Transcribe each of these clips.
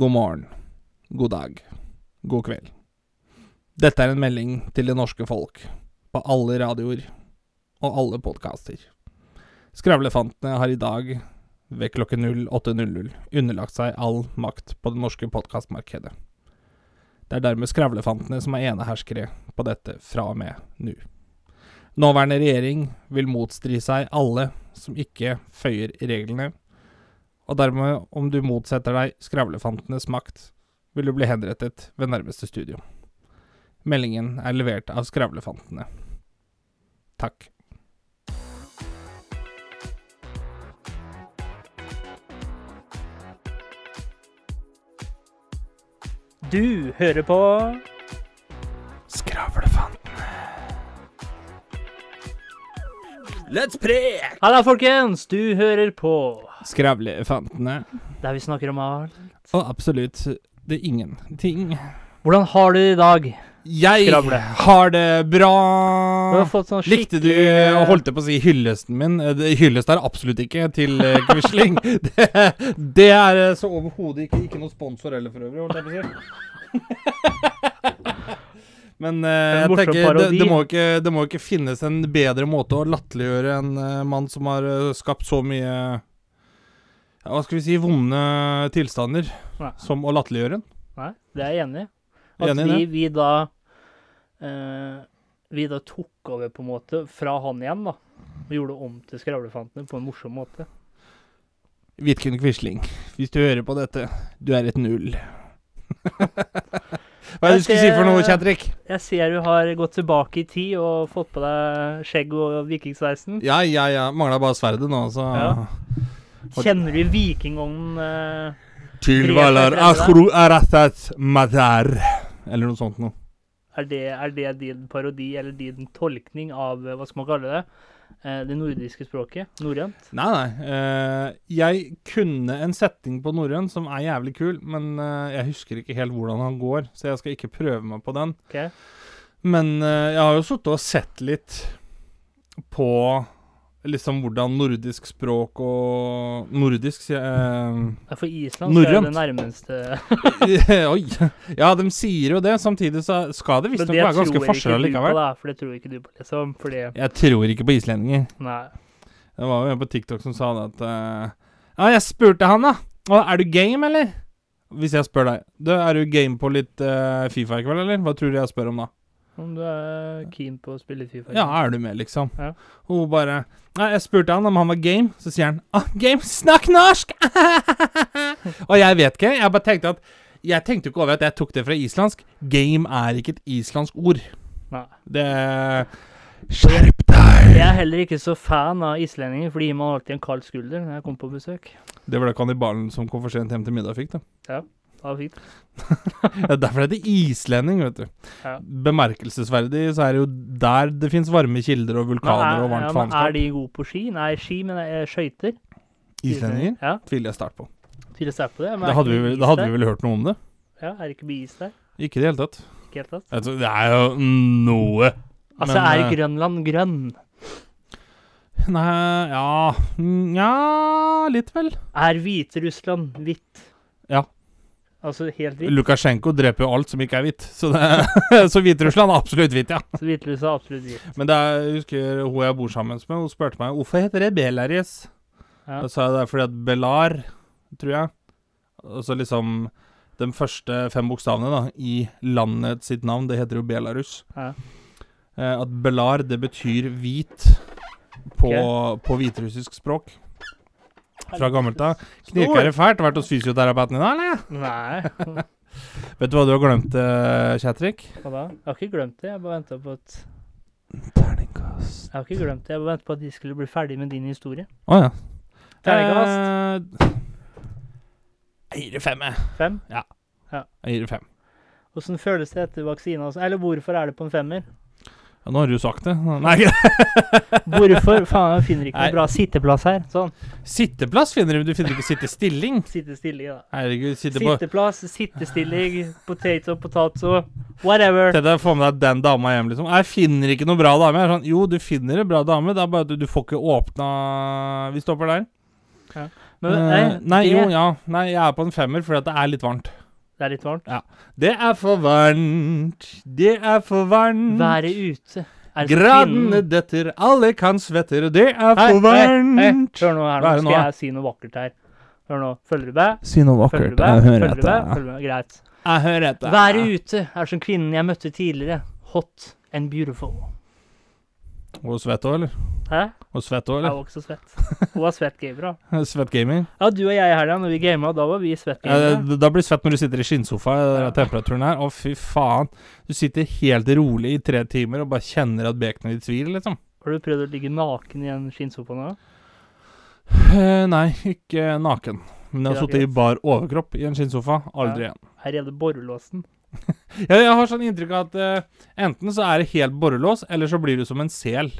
God morgen, god dag, god kveld. Dette er en melding til det norske folk, på alle radioer og alle podkaster. Skravlefantene har i dag, ved klokken 08.00, underlagt seg all makt på det norske podkastmarkedet. Det er dermed skravlefantene som er eneherskere på dette fra og med nå. Nåværende regjering vil motstri seg alle som ikke føyer reglene, og dermed, om du motsetter deg skravlefantenes makt, vil du bli henrettet ved nærmeste studio. Meldingen er levert av skravlefantene. Takk. Du hører på Skravlefantene. Let's prek! Halla, folkens! Du hører på Skravlefantene. der vi snakker om alt. Og absolutt det er ingenting. Hvordan har du det i dag? Jeg Skravle. har det bra. Du har fått sånn Likte du holdt på å si hyllesten min? Hyllest er absolutt ikke til eh, Quisling. det, det er eh, så overhodet ikke, ikke noe sponsor heller, for øvrig. Holdt jeg på å si. Men uh, jeg tenker, det, det, må ikke, det må ikke finnes en bedre måte å latterliggjøre en uh, mann som har uh, skapt så mye ja, Hva skal vi si vonde tilstander, Nei. som å latterliggjøre en. Nei, det er jeg enig i. At enig vi, vi da eh, Vi da tok over på en måte fra han igjen, da. Og gjorde om til Skravlefantene på en morsom måte. Vidkun Quisling, hvis du hører på dette, du er et null. Hva er det du skulle si for noe, Kjetrik? Jeg ser du har gått tilbake i tid og fått på deg skjegg og vikingsveisen. Ja, ja, ja. Mangla bare sverdet nå, så Ja. Kjenner du vikingånden eh, Tilvalar Ahru fra akhru aratat madar. Eller noe sånt noe. er, det, er det din parodi, eller din tolkning av eh, hva skal man kalle det? Eh, det nordiske språket? Norrønt? Nei, nei. jeg kunne en setting på norrønt som er jævlig kul, men jeg husker ikke helt hvordan han går, så jeg skal ikke prøve meg på den. Ok. Men jeg har jo sittet og sett litt på liksom hvordan nordisk språk og Nordisk, sier jeg. Ja, For Island så er det nærmeste eh, Oi. Ja, de sier jo det. Samtidig så skal det visstnok være ganske på, likevel. da, for det tror ikke du på, liksom. Fordi Jeg tror ikke på islendinger. Nei. Det var jo en på TikTok som sa det at eh, Ja, jeg spurte han, da. Er du game, eller? Hvis jeg spør deg. Du, er du game på litt eh, Fifa i kveld, eller? Hva tror du jeg spør om da? Om du er keen på å spille Fifa? Ja, er du med, liksom? Ja. Og hun bare Nei, jeg spurte han om han var game. Så sier han ah, game, snakk norsk! og jeg vet ikke. Jeg bare tenkte at Jeg tenkte jo ikke over at jeg tok det fra islandsk. Game er ikke et islandsk ord. Nei. Det Skjerp deg! Jeg er heller ikke så fan av islendinger, for de gir meg alltid en kald skulder når jeg kommer på besøk. Det var det kannibalen som kom for sent hjem til middag, fikk, da. Det var fint. Ja, derfor er det islending, vet du. Ja. Bemerkelsesverdig så er det jo der det fins varme kilder og vulkaner er, og varmt ja, er de gode på ski? Nei, ski, men skøyter. Islendinger? Ja, Tviler jeg sterkt på. tviler sterkt på det. Men Da hadde, vi, da hadde vi vel hørt noe om det? Ja, er det ikke mye is der? Ikke i det hele tatt. Ikke helt tatt. Altså, det er jo noe. Altså, Men, er eh, Grønland grønn? Nei Ja Nja, litt vel. Er Hviterussland hvitt? Altså helt hvitt? Lukasjenko dreper jo alt som ikke er hvitt. Så, så Hviterussland er absolutt hvitt, ja. Så Hviterussland er absolutt hvitt. Men er, jeg husker hun jeg bor sammen med, hun spurte meg hvorfor heter det Belaris. Ja. Da sa jeg det er fordi at Belar, tror jeg Altså liksom de første fem bokstavene da, i landet sitt navn, det heter jo Belarus. Ja. Eh, at Belar, det betyr hvit på, på hviterussisk språk. Fra gammelt av. Knirka det fælt? Vært hos fysioterapeuten i dag, eller? Nei. Vet du hva du har glemt, uh? Hva da? Jeg har ikke glemt det. Jeg bare venta på at Terningkast. Jeg har ikke glemt det. Jeg bare venta på at de skulle bli ferdig med din historie. Å ja. Terningkast? Eh, Jeg gir det fem, jeg. Fem. Jeg gir det fem. Åssen føles det etter vaksina? Eller hvorfor er det på en femmer? Ja, nå har du sagt det. Nei, Hvorfor? Faen, jeg finner ikke noe bra sitteplass her. Sånn. Sitteplass finner du, men du finner ikke sittestilling. Sittestilling, da. Herregud, sitte på Sitteplass, sittestilling, potato, potato, whatever. Til deg få med deg den dama hjem, liksom. Jeg finner ikke noe bra dame. Sånn, jo, du finner en bra dame, det er bare at du, du får ikke åpna Vi stopper der. Ja. Men, Eh, nei, nei, det, jo, ja. Nei, jeg er på en femmer fordi det er litt varmt. Det er litt varmt. Det er for varmt, det er for varmt. Været ute Gradene detter, alle kan svette, det er Hei, for varmt. hei, hør nå her, er nå skal jeg si noe vakkert her. Hør nå. Følger du med? Si noe vakkert. Jeg hører med? Følger du med? Greit. Jeg hører etter. Været ute er som kvinnen jeg møtte tidligere. Hot and beautiful. Og svett òg, eller? Hæ? Og svett òg, Jeg var også svett. Hun var svett gamer, da. Svett gaming. Ja, du og jeg i helga, når vi gama, da var vi svett Ja, gamere. det- da blir svett når du sitter i skinnsofa i den temperaturen her. Å, fy faen. Du sitter helt rolig i tre timer og bare kjenner at bekenet ditt svir, liksom. Har du prøvd å ligge naken i en skinnsofa nå? Eh, nei, ikke naken. Men jeg har Ja, sittet i bar overkropp i en skinnsofa. Aldri igjen. Her gjelder borrelåsen. Ja, jeg har sånn inntrykk av at uh, enten så er det helt borrelås, eller så blir du som en sel.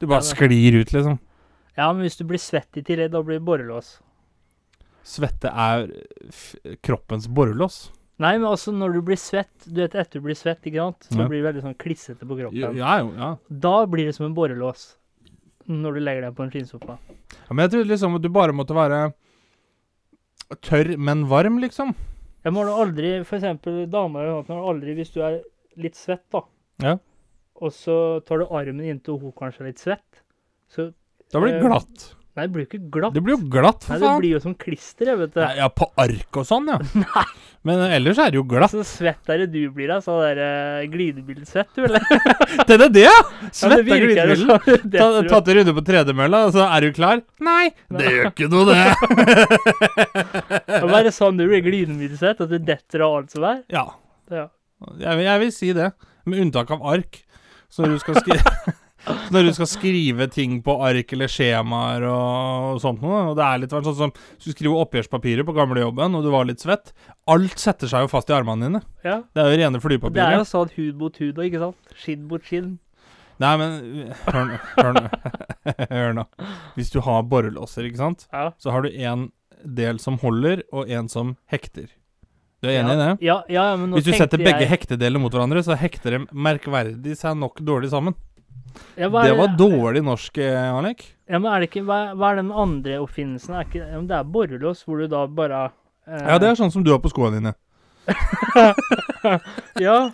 Du bare Ja, sklir ut, liksom. Ja, men hvis du blir svett i tillegg, da blir det borrelås. Svette er kroppens borrelås. Nei, men altså, når du blir svett Du vet, etter du blir svett, ikke sant, så Ja. blir du veldig sånn klissete på kroppen. ja, jo, ja. Da blir det som en borrelås. Når du legger deg på en skinnsofa. ja. Men jeg trodde liksom at du bare måtte være tørr, men varm, liksom. Jeg må da aldri, for eksempel damer noe, aldri hvis du er litt svett, da. Ja. Og så tar du armen inntil hun kanskje er litt svett. Så Da blir det Eh, glatt. Nei, det blir jo ikke glatt. Det blir jo glatt, for faen. Nei, det blir jo som klister, jeg, vet du. Nei, Ja, på ark og sånn, ja. Men eh, ellers er det jo glatt. Så svett er det du blir da. så der uh, glidebildesvett, du, eller? Det er det, ja! Svett ja, er. Det Ta, tatt en runde på tredemølla, så er du klar? Nei, det gjør ikke noe, det. Det må være sånn du blir glidebildsvett, at du detter av alt som er. ja, Ja. jeg, jeg vil si det. Med unntak av ark. Så når du skal skrive Når du skal skrive ting på ark eller skjemaer og, sånt noe, og det er litt sånn som Hvis du skriver oppgjørspapirer på gamlejobben, og du var litt svett Alt setter seg jo fast i armene dine. ja. Det er jo rene flypapirer. Det er jo sånn hud mot hud, og ikke sant? Skinn mot skinn. Nei, men hør nå. Hør nå. hør nå. Hvis du har borrelåser, ikke sant, Ja. så har du en del som holder, og en som hekter. Du er enig ja. i det? Ja, ja, men nå Hvis du setter begge jeg, hektedeler mot hverandre, så hekter de merkverdig seg nok dårlig sammen. ja, er Det var dårlig norsk, eh, Alek. Ja, men er det ikke Hva, hva er den andre oppfinnelsen? Er ikke, det er borrelås, hvor du da bare eh, Ja, det er sånn som du har på skoene dine. Ja.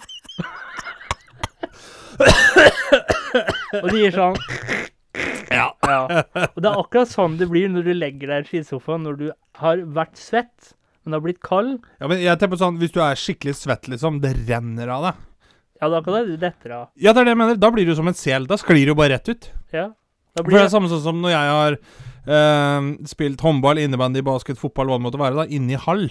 og de gir sånn Ja. Ja. Og det er akkurat sånn det blir når du legger deg i skisofaen når du har vært svett, men det har blitt kald. ja, men jeg tenker på sånn, Hvis du er skikkelig svett, liksom, det renner av deg. Ja, da kan du dette av. Ja, det er det jeg mener. Da blir du som en sel. Da sklir du bare rett ut. Ja. Da For det er samme sånn som når jeg har eh, spilt håndball, innebandy, basket, fotball, hva det måtte være, da, inne i hall.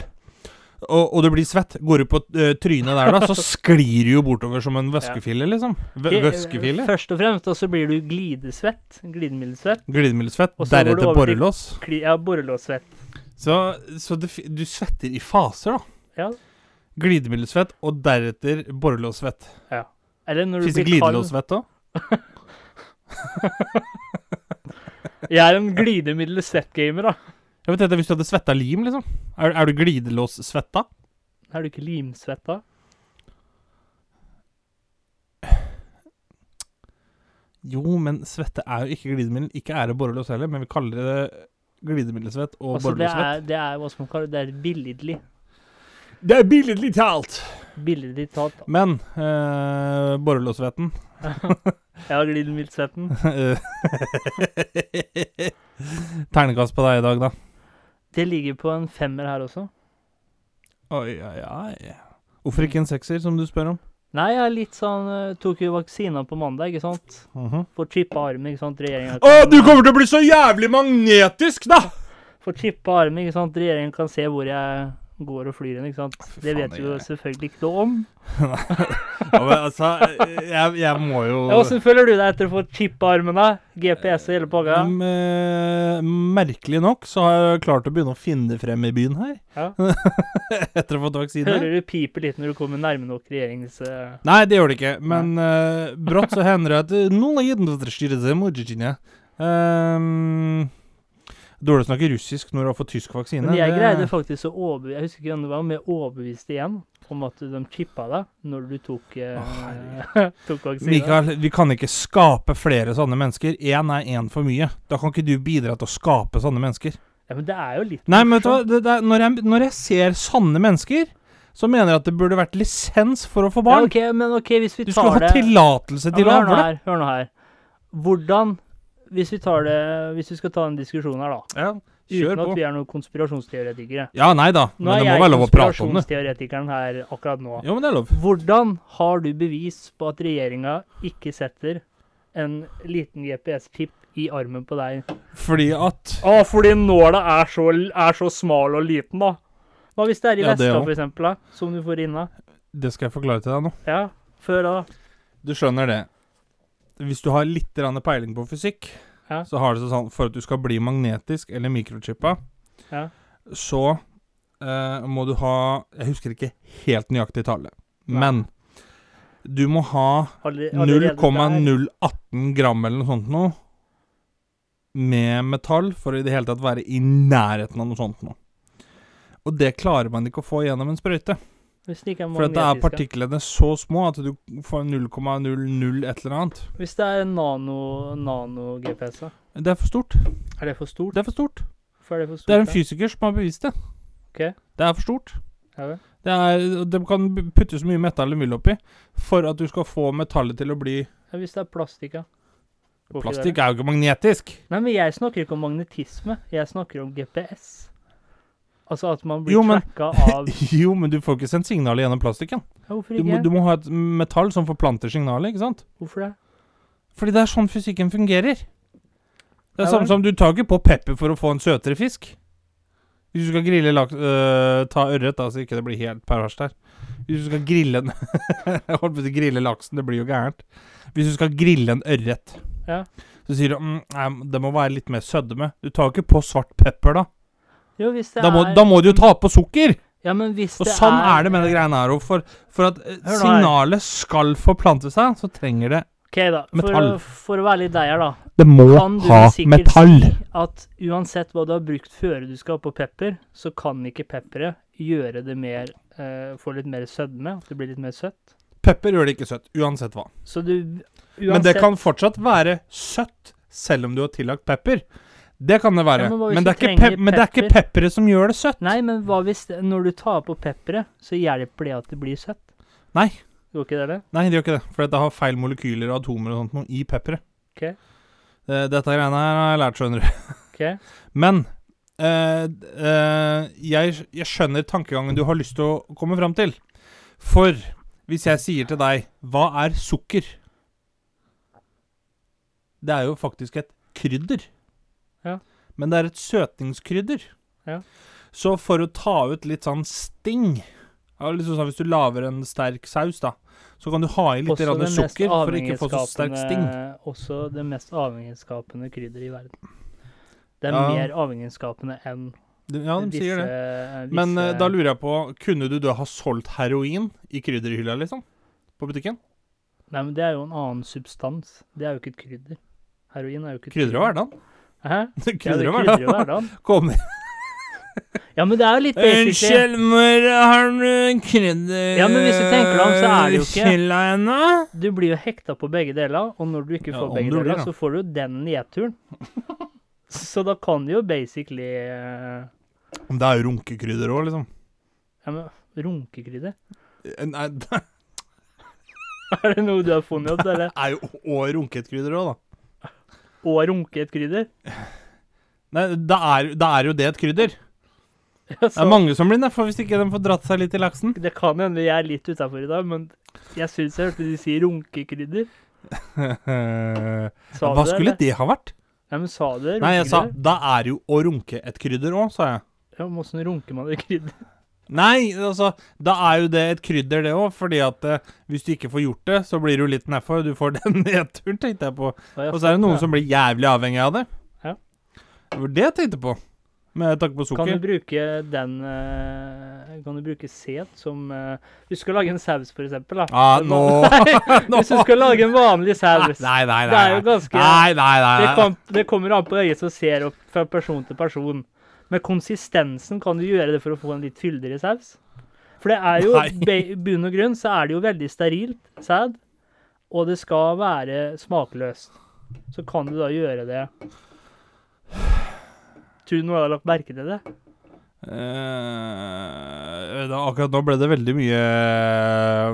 Og, og du blir svett. Går du på uh, trynet der, da, så sklir du jo bortover som en væskefille, liksom. V ikke- væskefille. Først og fremst, og så blir du glidesvett. Glidemiddelsvett. Glidemiddelsvett. Deretter borrelås. Ja, borrelåssvett. Så, så det, du svetter i faser, da. Ja. Glidemiddelsvett, og deretter borrelåssvett. Eller når du Fins det glidelåssvett òg? Jeg er en glidemiddelsvett-gamer, da. Jeg vet ikke, Hvis du hadde svetta lim, liksom? Er, er du glidelåssvetta? Er du ikke limsvett, da? Jo, men svette er jo ikke glidemiddel. Ikke er det borrelås heller, men vi kaller det glidemiddelsvett og Altså, det er, det er det, er billedlig. Det er billedlig talt! Billedlig talt. Men eh, borrelåssvetten Ja, glidemiddelsetten. Ternekast på deg i dag, da. Det ligger på en femmer her også. Oi, oi, oi. Hvorfor ikke en sekser, som du spør om? Nei, jeg er litt sånn eh, Tok jo vaksina på mandag, ikke sant? Mhm. Får chippa armen, ikke sant? Regjeringen Å, du kommer til å bli så jævlig magnetisk, da! Får chippa armen, ikke sant? Regjeringen kan se hvor jeg går og flyr igjen. Det vet du vi jo selvfølgelig ikke noe om. Men altså, jeg, jeg må jo Ja, føler du deg etter å få chippa armene? GPS og hele pakka? Mm, eh, Merkelig nok så har jeg klart å begynne å finne frem i byen her. Ja. Etter å fått vaksine. Hører du piper litt når du kommer nærme nok regjerings... eh, Nei, det gjør det ikke. Men uh, brått så hender det at noen har gitt noe styre seg mot Virginia. Um, Dårlig å snakke russisk når du har fått tysk vaksine. Men jeg det- greide faktisk å overbevise Jeg husker ikke hvem det var, men jeg overbeviste igjen om at de chippa deg når du tok, eh, tok vaksine. Mikael, vi kan ikke skape flere sånne mennesker. Én er én for mye. Da kan ikke du bidra til å skape sånne mennesker. Ja, men det er jo litt Nei, men vet du hva? Det, det, er- når, jeg, når jeg ser sanne mennesker, så mener jeg at det burde vært lisens for å få barn. Ja, okay, ok, men ok, hvis vi tar det... Du skulle ha tillatelse Ja, til men å avle. hør nå her. Hvordan Hvis vi tar det Hvis vi skal ta en diskusjon her, da. Ja, kjør Uten at på. vi er noen konspirasjonsteoretikere. Ja, nei da, men det må være lov å prate om det. Nå er jeg konspirasjonsteoretikeren her akkurat nå. Jo, men det er lov. Hvordan har du bevis på at regjeringa ikke setter en liten GPS-tipp i armen på deg? Fordi at Å, fordi nåla er så, er så smal og liten, da. Hva hvis det er i Ja, det veska, for eksempel, da, som du får inna? Det skal jeg forklare til deg nå. Ja, før da. Du skjønner det. Hvis du har litt peiling på fysikk, Ja. så har det sånn For at du skal bli magnetisk eller mikrochippa, Ja. så eh, må du ha Jeg husker ikke helt nøyaktig tallet, men du må ha Alle- allerede der. 0,018 gram eller noe sånt noe med metall for å i det hele tatt være i nærheten av noe sånt noe. Og det klarer man ikke å få gjennom en sprøyte. Hvis det ikke er For at det er magnetiske. partiklene så små at du får 0,00 et eller annet. Hvis det er nano- nano-GPS, da. Det er for stort. er det for stort? Det er for stort. For er det, for stort Det er en da? fysiker som har bevist det. Ok. Det er for stort. Ja vel. Det, er, det kan putte så mye metall du vil oppi for at du skal få metallet til å bli Ja, hvis det er plastikk, ja. Går ikke det? Plastikk er jo ikke magnetisk. Nei, men jeg snakker ikke om magnetisme. Jeg snakker om GPS. Altså at man blir Jo, men- av jo, men du får ikke sendt signalet gjennom plastikken. ja, Hvorfor Du må, du må ha et metall som forplanter signalet, ikke sant? Hvorfor det? Fordi det er sånn fysikken fungerer. Det er Ja samme som du tar ikke på pepper for å få en søtere fisk. Hvis du skal grille laks øh, Ta ørret, da, så ikke det blir helt perverst her. Hvis du skal grille en Jeg holdt på å grille laksen, det blir jo gærent. Hvis du skal grille en ørret, Ja. så sier du mm, nei, det må være litt mer sødme. Du tar jo ikke på svart pepper, da. Jo, hvis det Da må, er da må du jo ta på sukker! Ja, men hvis Og det sånn er er det med det greiene her. For, for at eh, Hør signalet skal forplante seg, så trenger det okay, da. Metall. For, for å være litt deg her, da. Det må Kan ha metall. si at uansett hva du har brukt før du skal på pepper, så kan ikke pepperet gjøre det mer uh, Få litt mer sødme? At det blir litt mer søtt? Pepper gjør det ikke søtt, uansett hva. Så du uansett Men det kan fortsatt være søtt, selv om du har tillagt pepper. Det kan det være. Ja, men men, det pep men det er ikke pepperet som gjør det søtt. Nei, men hva hvis når du tar på pepperet, så hjelper det at det blir søtt? Nei. Gjør ikke det det? Nei, det gjør ikke det. For det har feil molekyler og atomer og sånt i pepperet. Okay. Eh, Dette greiene her har jeg lært, skjønner du. Okay. Men eh, eh, jeg, jeg skjønner tankegangen du har lyst til å komme fram til. For hvis jeg sier til deg Hva er sukker? Det er jo faktisk et krydder. Men det er et søtningskrydder. Ja. Så for å ta ut litt sånn sting ja, liksom sånn Hvis du lager en sterk saus, da, så kan du ha i litt rann sukker for å ikke få så sterk sting. Også det mest avhengighetsskapende krydder i verden. Det er Ja. mer avhengighetsskapende enn Ja, de sier det. visse- Men uh, da lurer jeg på Kunne du da ha solgt heroin i krydderhylla, liksom? På butikken? Nei, men det er jo en annen substans. Det er jo ikke et krydder. Heroin er jo ikke et Krydder og hverdagen. Hæ? Ja, det kunne ja, det jo hverdagen. hverdagen. Kom Ja, men det er jo litt basically mor, har du krydder Ja, men hvis du tenker deg om, så er det jo ikke- Du blir jo hekta på begge deler, og når du ikke får ja, begge deler, så får du jo den nedturen. Så da kan du jo basically Men Det er jo runkekrydder òg, liksom. Ja, men runkekrydder? Eh, Nei, det Er det noe du har funnet opp, eller? er jo òg runket krydder òg, da. Og runke et krydder? Nei, da er, da er jo det et krydder. Ja, Det er mange som blir nedfor hvis ikke de får dratt seg litt i laksen. Det kan hende jeg er litt utafor i dag, men jeg syns jeg hørte de si runkekrydder. Sa Hva du det? skulle eller? det ha vært? Ja, men sa du det? Nei, jeg sa Runkekrydder? da er jo å runke et krydder òg, sa jeg. Ja, men Åssen runker man et krydder? Nei, altså, da er jo det et krydder, det òg. Fordi at eh, hvis du ikke får gjort det, så blir du litt nedfor. Du får den nedturen, tenkte jeg på. Og så er det noen som blir jævlig avhengig av det. Ja. Det var det jeg tenkte på. Med tanke på sukker. Kan du bruke den eh, Kan du bruke set som eh, Hvis du skal lage en saus, for eksempel, da. Ah, nå Nei, Hvis du skal lage en vanlig saus Nei, nei, nei. Det er jo ganske Nei, nei, nei. det, nei. kan, det kommer an på øyet som ser opp fra person til person. Med konsistensen kan du gjøre det for å få en litt fyldigere saus. For det er jo, i bunn og grunn, så er det jo veldig sterilt sæd. Og det skal være smakløst. Så kan du da gjøre det Tror du noen har lagt merke til det? Eh, da, akkurat nå ble det veldig mye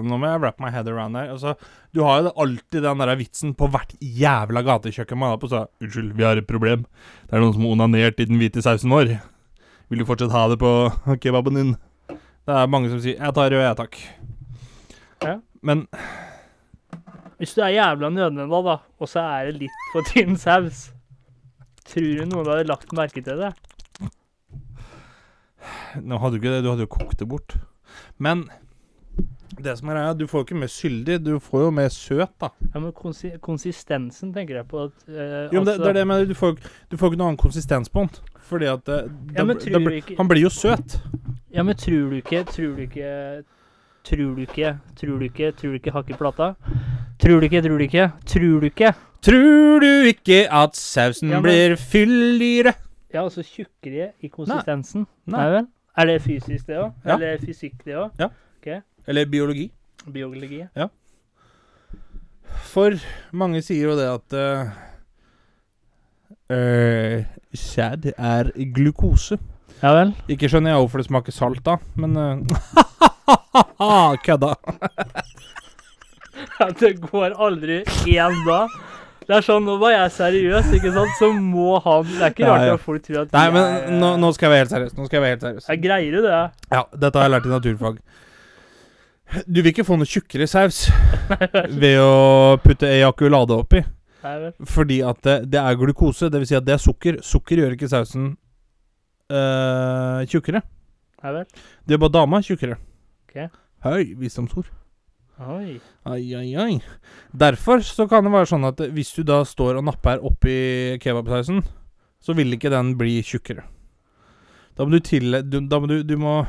Nå må jeg wrap my head around her. Altså, du har jo alltid den der vitsen på hvert jævla gatekjøkken man er på. Så, 'Unnskyld, vi har et problem. Det er noen som har onanert i den hvite sausen vår. Vil du fortsatt ha det på kebaben din?' Det er mange som sier 'Jeg tar rød, jeg, takk'. Ja. Men Hvis du er jævla nødvendig, da, og så er det litt for tynn saus, tror du noen hadde lagt merke til det? Nå hadde du ikke det, du hadde jo kokt det bort. Men det som er greia, du får jo ikke mer syldig, du får jo mer søt, da. Ja, men konsi konsistensen tenker jeg på at uh, Jo, men det, altså- det er det jeg mener. Du får, du får ikke noe annen konsistens på den. Fordi at det, Ja, men det, det, ikke- Han blir jo søt. Ja, men tror du ikke Tror du ikke Tror du ikke Tror du ikke Tror du ikke hakk i plata? Tror du ikke Tror du ikke Tror du ikke Tror du ikke at sausen Ja, men- blir fyldigere? Ja, altså tjukkere i konsistensen. Nei. Nei? Er det fysisk, det òg? Ja. Eller fysikk, det òg? Eller biologi. Biologi? For mange sier jo det at uh, uh, sæd er glukose. Ja vel? Ikke skjønner jeg hvorfor det smaker salt, da, men uh, Kødda. Ja, det går aldri én dag. Det er sånn, Nå var jeg seriøs, ikke sant? så må han Det er ikke rart at folk tror at Nei, men er- nå, nå skal jeg være helt seriøs. Nå skal jeg være helt seriøs. Jeg greier jo det. Ja, dette har jeg lært i naturfag. Du vil ikke få noe tjukkere saus ved å putte ejakulade oppi. Nei. Fordi at det, det er glukose, dvs. Si at det er sukker. Sukker gjør ikke sausen øh, tjukkere. Nei vel. Det gjør bare dama tjukkere. Okay. Høy visdomsord. Oi. Ai, ai, ai. Derfor så kan det være sånn at hvis du da står og napper oppi kebabsausen, så vil ikke den bli tjukkere. Da må du til du, Da må du Du må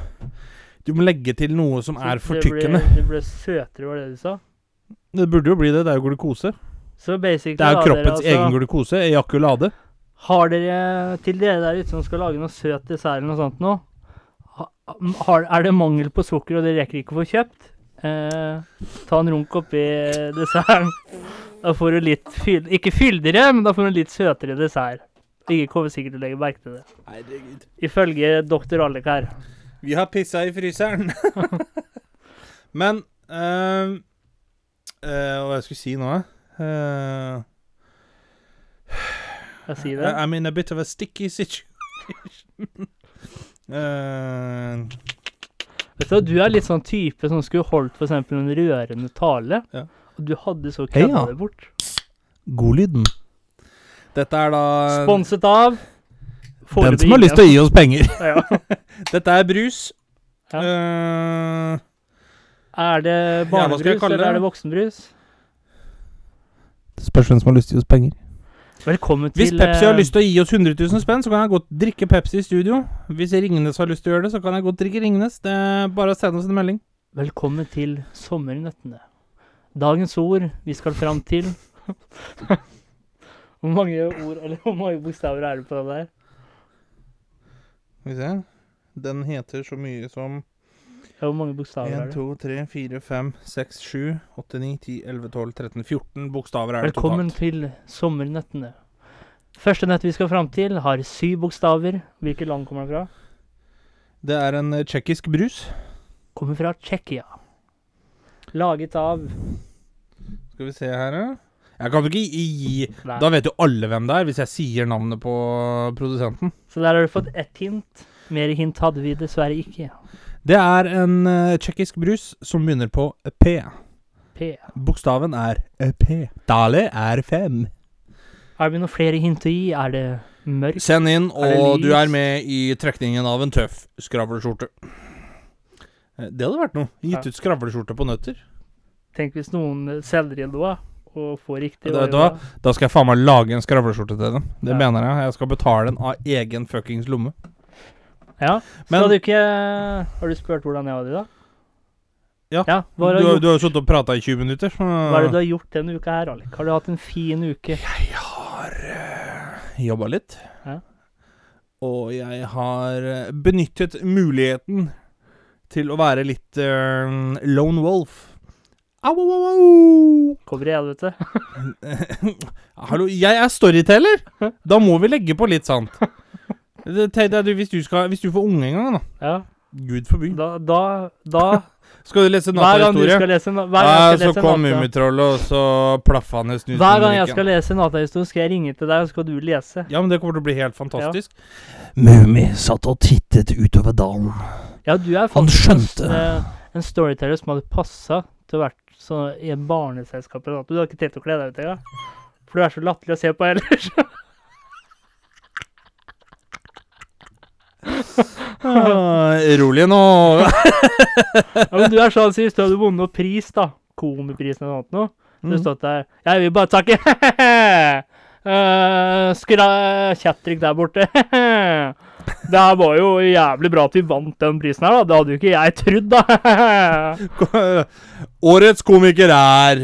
Du må legge til noe som er Så fortykkende. Det ble, søtere, var det du sa? Det burde jo bli det. Det er jo glukose. Så basically Det er jo kroppens altså- egen glukose. Ejakulade. Har dere, til dere der ute som skal lage noe søt dessert eller noe sånt nå, ha- har, er det mangel på sukker og dere rekker ikke å få kjøpt, eh, ta en runk oppi desserten. Da får du litt fyll, ikke fyldigere, men da får du en litt søtere dessert. Ingen kommer sikkert til å legge merke til det. Herregud. Ifølge doktor Alek her. Vi har pissa i fryseren. Men uh, Hva jeg skulle si nå? Uh, Jeg sier det. I'm in a bit of a sticky situation. Eh, Vet du du er litt sånn type som skulle holdt eksempel en rørende tale, Ja. og du hadde så kødda det bort. Godlyden. Dette er da Sponset av den som har lyst til å gi oss penger. Ja. Dette er brus. Ja. Uh, Er det barnebrus, eller er det voksenbrus? det spørs hvem som har lyst til å gi oss penger. Velkommen Hvis Pepsi har eh, lyst til å gi oss 100 000 spenn, så kan jeg godt drikke Pepsi i studio. Hvis Ringnes har lyst til å gjøre det, så kan jeg godt drikke Ringnes. Det er bare å sende oss en melding. Velkommen til sommernøttene. Dagens ord vi skal fram til Hvor mange ord, eller hvor mange bokstaver er det på den der? Skal vi se. Den heter så mye som hvor mange bokstaver 1, er det? 2, 3, 4, 5, 6, 7, 8, 9, 10, 11, 12, 13, 14 bokstaver er det Velkommen totalt. til sommernettene. Første nett vi skal fram til, har syv bokstaver. Hvilket land kommer den fra? Det er en eh, tsjekkisk brus. Kommer fra Tsjekkia. Laget av Skal vi se her, ja. Jeg kan jo ikke gi, gi Nei. Da vet jo alle hvem det er, hvis jeg sier navnet på produsenten. Så der har du fått ett hint. Mer hint hadde vi dessverre ikke. Det er en uh, tsjekkisk brus som begynner på P. P. Bokstaven er eh, P. Dale er fem. Er vi noen flere hint å gi? Er det mørkt? Send inn, Er og du er med i trekningen av en tøff skravleskjorte. Eh, Det hadde vært noe. Gitt ut skravleskjorte på nøtter. Tenk hvis noen selger inn noe og får riktig. da, hva? Da skal jeg faen meg lage en skravleskjorte til dem. Det Ja. mener jeg. Jeg skal betale den av egen fuckings lomme. Ja. Men- Skal du ikke Har du spurt hvordan jeg har det, da? Ja. ja hva, har Du, du har- gjort, du har jo sittet og prata i 20 minutter. Så hva er det du har gjort denne uka her, Alek? Har du hatt en fin uke? Jeg har uh, jobba litt. Ja. Og jeg har eh, benyttet muligheten til å være litt uh, lone wolf. Au, au, au, au. Kommer i helvete. Hallo, jeg er storyteller! Da må vi legge på litt sant. Det- Tenk deg, du, hvis, du skal, hvis du får unge en gang, da. Ja. Gud forby. Da, da, da Skal du lese Hver gang du nattahistorie? skal lese na- hver gang Ja, jeg skal så lese kom natta- Mummitrollet, og så plaffa han i snus. Hver gang jeg skal lese nattahistorie, skal jeg ringe til deg, og skal du lese. Ja, men det kommer til å bli helt fantastisk. Mummi satt og tittet utover dalen. Ja, du er Han faktisk skjønte. En, eh, en storyteller som hadde passa til å være så i en barneselskap. eller noe. Du har ikke tenkt å kle deg ut engang. For du er så latterlig å se på ellers. rolig nå. ja, men du er sånn, sist, du hadde vunnet noe pris, da, Komiprisen eller noe sånt, noe, så Mm. stått der Jeg vil bare takke uh, Skra Kjatrik der borte. Det her var jo jævlig bra at vi vant den prisen her, da. Det hadde jo ikke jeg trodd, da. Årets komiker er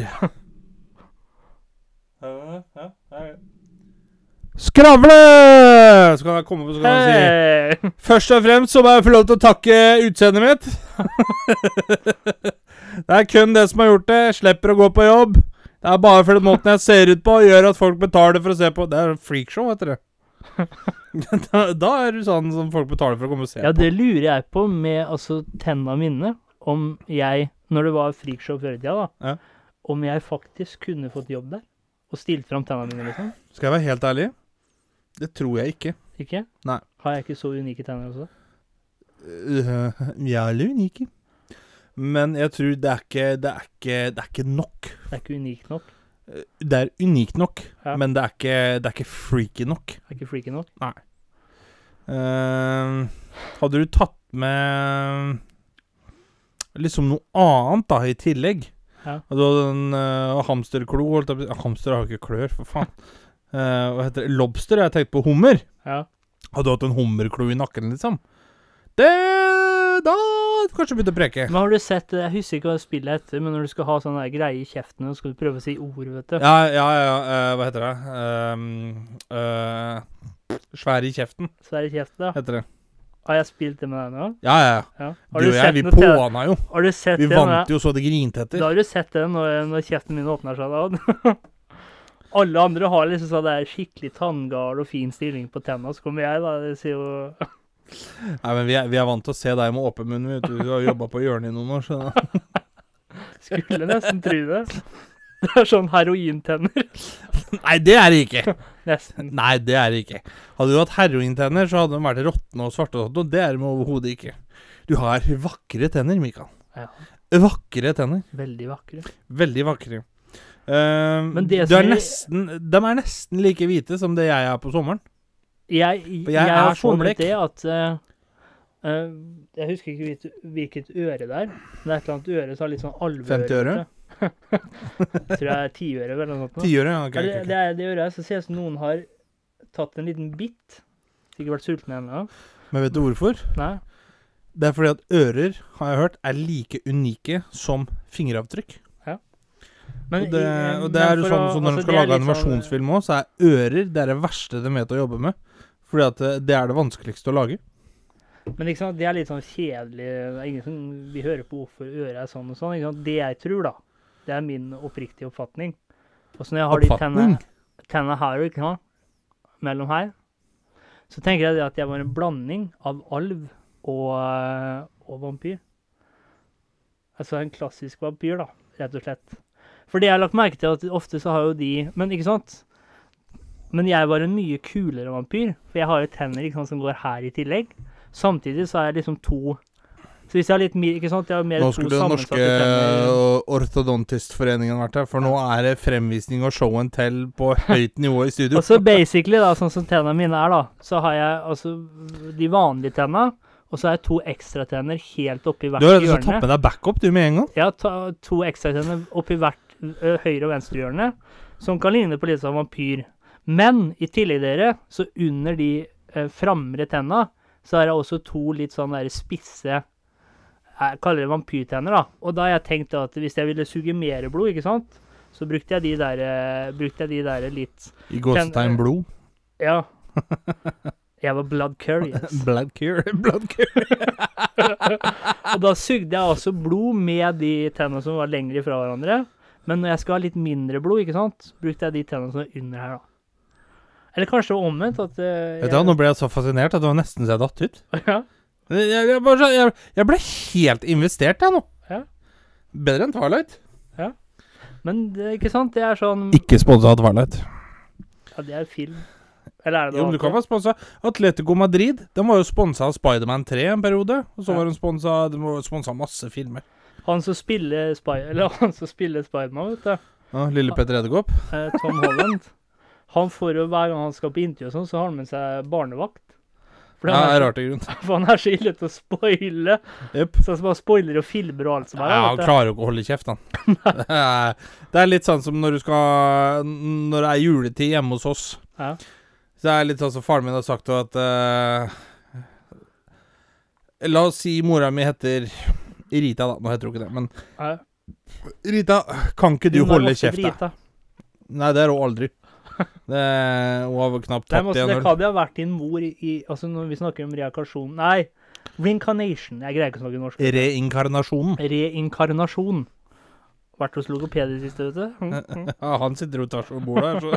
Skravle! Så kan jeg komme på så kan jeg si Først og fremst så må jeg få lov til å takke utseendet mitt. det er kun det som har gjort det. Jeg slipper å gå på jobb. Det er bare fordi måten jeg ser ut på, gjør at folk betaler for å se på. Det er freakshow, heter det. da, da er du sånn som folk betaler for å komme og se Ja, på. det lurer jeg på med altså tenna mine. Om jeg, når det var freakshow før i tida, da, Ja. om jeg faktisk kunne fått jobb der. Og stilt fram tenna mine, liksom. Skal jeg være helt ærlig? Det tror jeg ikke. Ikke? Nei. Har jeg ikke så unike tenner også? Uh, jeg er litt unike. Men jeg tror det er ikke Det er ikke, det er ikke nok. Det er ikke unikt nok. Uh, Det er unikt nok, Ja. men det er ikke, det er ikke freaky nok. Det er ikke freaky nok. Eh, hadde du tatt med liksom noe annet da, i tillegg? Ja. Du hadde en uh, hamsterklo holdt jeg Hamster har ikke klør, for faen. Eh, hva heter det? Lobster? Jeg tenkte på hummer. Ja. Hadde du hatt en hummerklo i nakken, liksom? Det Da kanskje begynte å preke. Men har du sett Jeg husker ikke hva spillet heter, men når du skal ha sånn greier greie i kjeften, og skal du prøve å si ord, vet du. Ja, ja, ja. eh, hva heter det? Um, uh, svær i kjeften, Svær i kjeften, da. heter det. Har jeg spilt det med deg nå? Ja, ja. ja. Har Du og jeg, vi påna jo. Har du sett Vi vant jo så det grinte Da har du sett det når, når kjeften min åpner seg da. Alle andre har liksom sånn der skikkelig tanngard og fin stilling på tenna, så kommer jeg, da. Det sier jo Nei, men vi er, vi er vant til å se deg med åpen munn. vet Du Du har jobba på hjørnet i noen år. skjønner du. Skulle nesten tro det. Det er sånn herointenner. Nei, det er det ikke. Nesten. Nei, det er det ikke. Hadde du hatt herointenner, så hadde de vært råtne og svarte. og det er de overhodet ikke. Du har vakre tenner, Mikael. Ja. Vakre tenner. Veldig vakre. Veldig vakre. Eh, Men det som er nesten, de er nesten like hvite som det jeg er på sommeren. Jeg, jeg, jeg har funnet det at uh, Jeg husker ikke hvilket, øre det er. Men det er et eller annet øre som har litt sånn alveøre. 50 øre? vet. Tror jeg er tiøre eller noe sånt. nå. Tiåret, ja. okay, Ja, det, ok, ok. det, er, det øret så ser ut som noen har tatt en liten bit. Sikkert vært sulten ennå. Men vet du hvorfor? Nei. Det er fordi at ører, har jeg hørt, er like unike som fingeravtrykk. Men, Og det, og det er jo sånn, så når altså, du skal lage litt sånn- animasjonsfilm òg, så er ører det er det verste de vet å jobbe med. Fordi at eh, det er det vanskeligste å lage. Men liksom, det er litt sånn kjedelig ingen som Vi hører på hvorfor øret er sånn og sånn. Liksom. Det jeg tror, da, det er min oppriktige oppfatning. Og så når jeg har Oppfatning? de tenna her ikke sant? mellom her, så tenker jeg det at jeg var en blanding av alv og, øh, og vampyr. Altså en klassisk vampyr, da, rett og slett. For det jeg har lagt merke til, at ofte så har jo de Men ikke sant? Men jeg var en mye kulere vampyr, for jeg har jo tenner sant, som går her i tillegg. Samtidig så er jeg liksom to Så hvis jeg har litt mer Ikke sant? Jeg har mer Nå skulle den norske uh, ortodontistforeningen vært her, for nå er det fremvisning og show and tell på høyt nivå i studio. Og så basically, da, sånn som tennene mine er, da, så har jeg altså de vanlige tenna, og så har jeg to ekstratenner helt oppi hvert Du har rett og slett tatt hjørne. med deg backup, du, med en gang. Ja, to ekstratenner oppi hvert høyre- og venstrehjørne, som kan ligne på litt sånn vampyr. Men i tillegg, dere, så under de eh, framre tenna, så har jeg også to litt sånn der spisse Jeg kaller det vampyrtenner, da. Og da har jeg tenkt at hvis jeg ville suge mer blod, ikke sant, så brukte jeg de der, eh, brukte jeg de der litt I gåsetegn blod. Ja. Jeg var blood curious. Blood cure. Blood cure. Og da sugde jeg også blod med de tennene som var lengre fra hverandre. Men når jeg skal ha litt mindre blod, ikke sant, brukte jeg de tennene som er under her, da. Eller kanskje det var omvendt, at Vet du hva, Nå ble jeg så fascinert at det var nesten så jeg datt ut. Ja. Jeg, jeg, bare jeg, jeg ble helt investert, jeg nå. Ja. Bedre enn Twilight. Ja. Men det, ikke sant, det er sånn Ikke sponsa av Twilight. Ja, det er film. Eller er det Jo, noe men du kan være sponsa. Atletico Madrid Den var jo sponsa av Spiderman 3 en periode. Og så Ja. var hun sponsa masse filmer. Han som spiller Spiderman, vet du. Ja, Lille Petter Edderkopp. eh, Tom Holland. Han får jo hver gang han skal på intervju og sånn, så har han med seg barnevakt. For Ja, er rart i grunn. for han er så ille til å spoile. Yep. Så han bare spoiler og filmer og alt som er. Ja, han klarer jo ikke å holde kjeft, han. Det er litt sånn som når du skal Når det er juletid hjemme hos oss. Ja. Så det er litt sånn som faren min har sagt at uh, La oss si mora mi heter Rita, da. Nå heter hun ikke det, men Nei. Rita, kan ikke du Hun er holde ofte kjeft, da? drita. Nei, det er hun aldri. Det, hun har knapt Nei, tatt men altså, igjen det kan jo ha vært din mor i, i Altså, når vi snakker om reinkarnasjon Nei, reincarnation. Jeg greier ikke å snakke norsk. Reinkarnasjonen. Reinkarnasjon. Vært hos logoped i det siste, vet du. Mm, mm. Ja, han sitter og tar seg på bordet her, så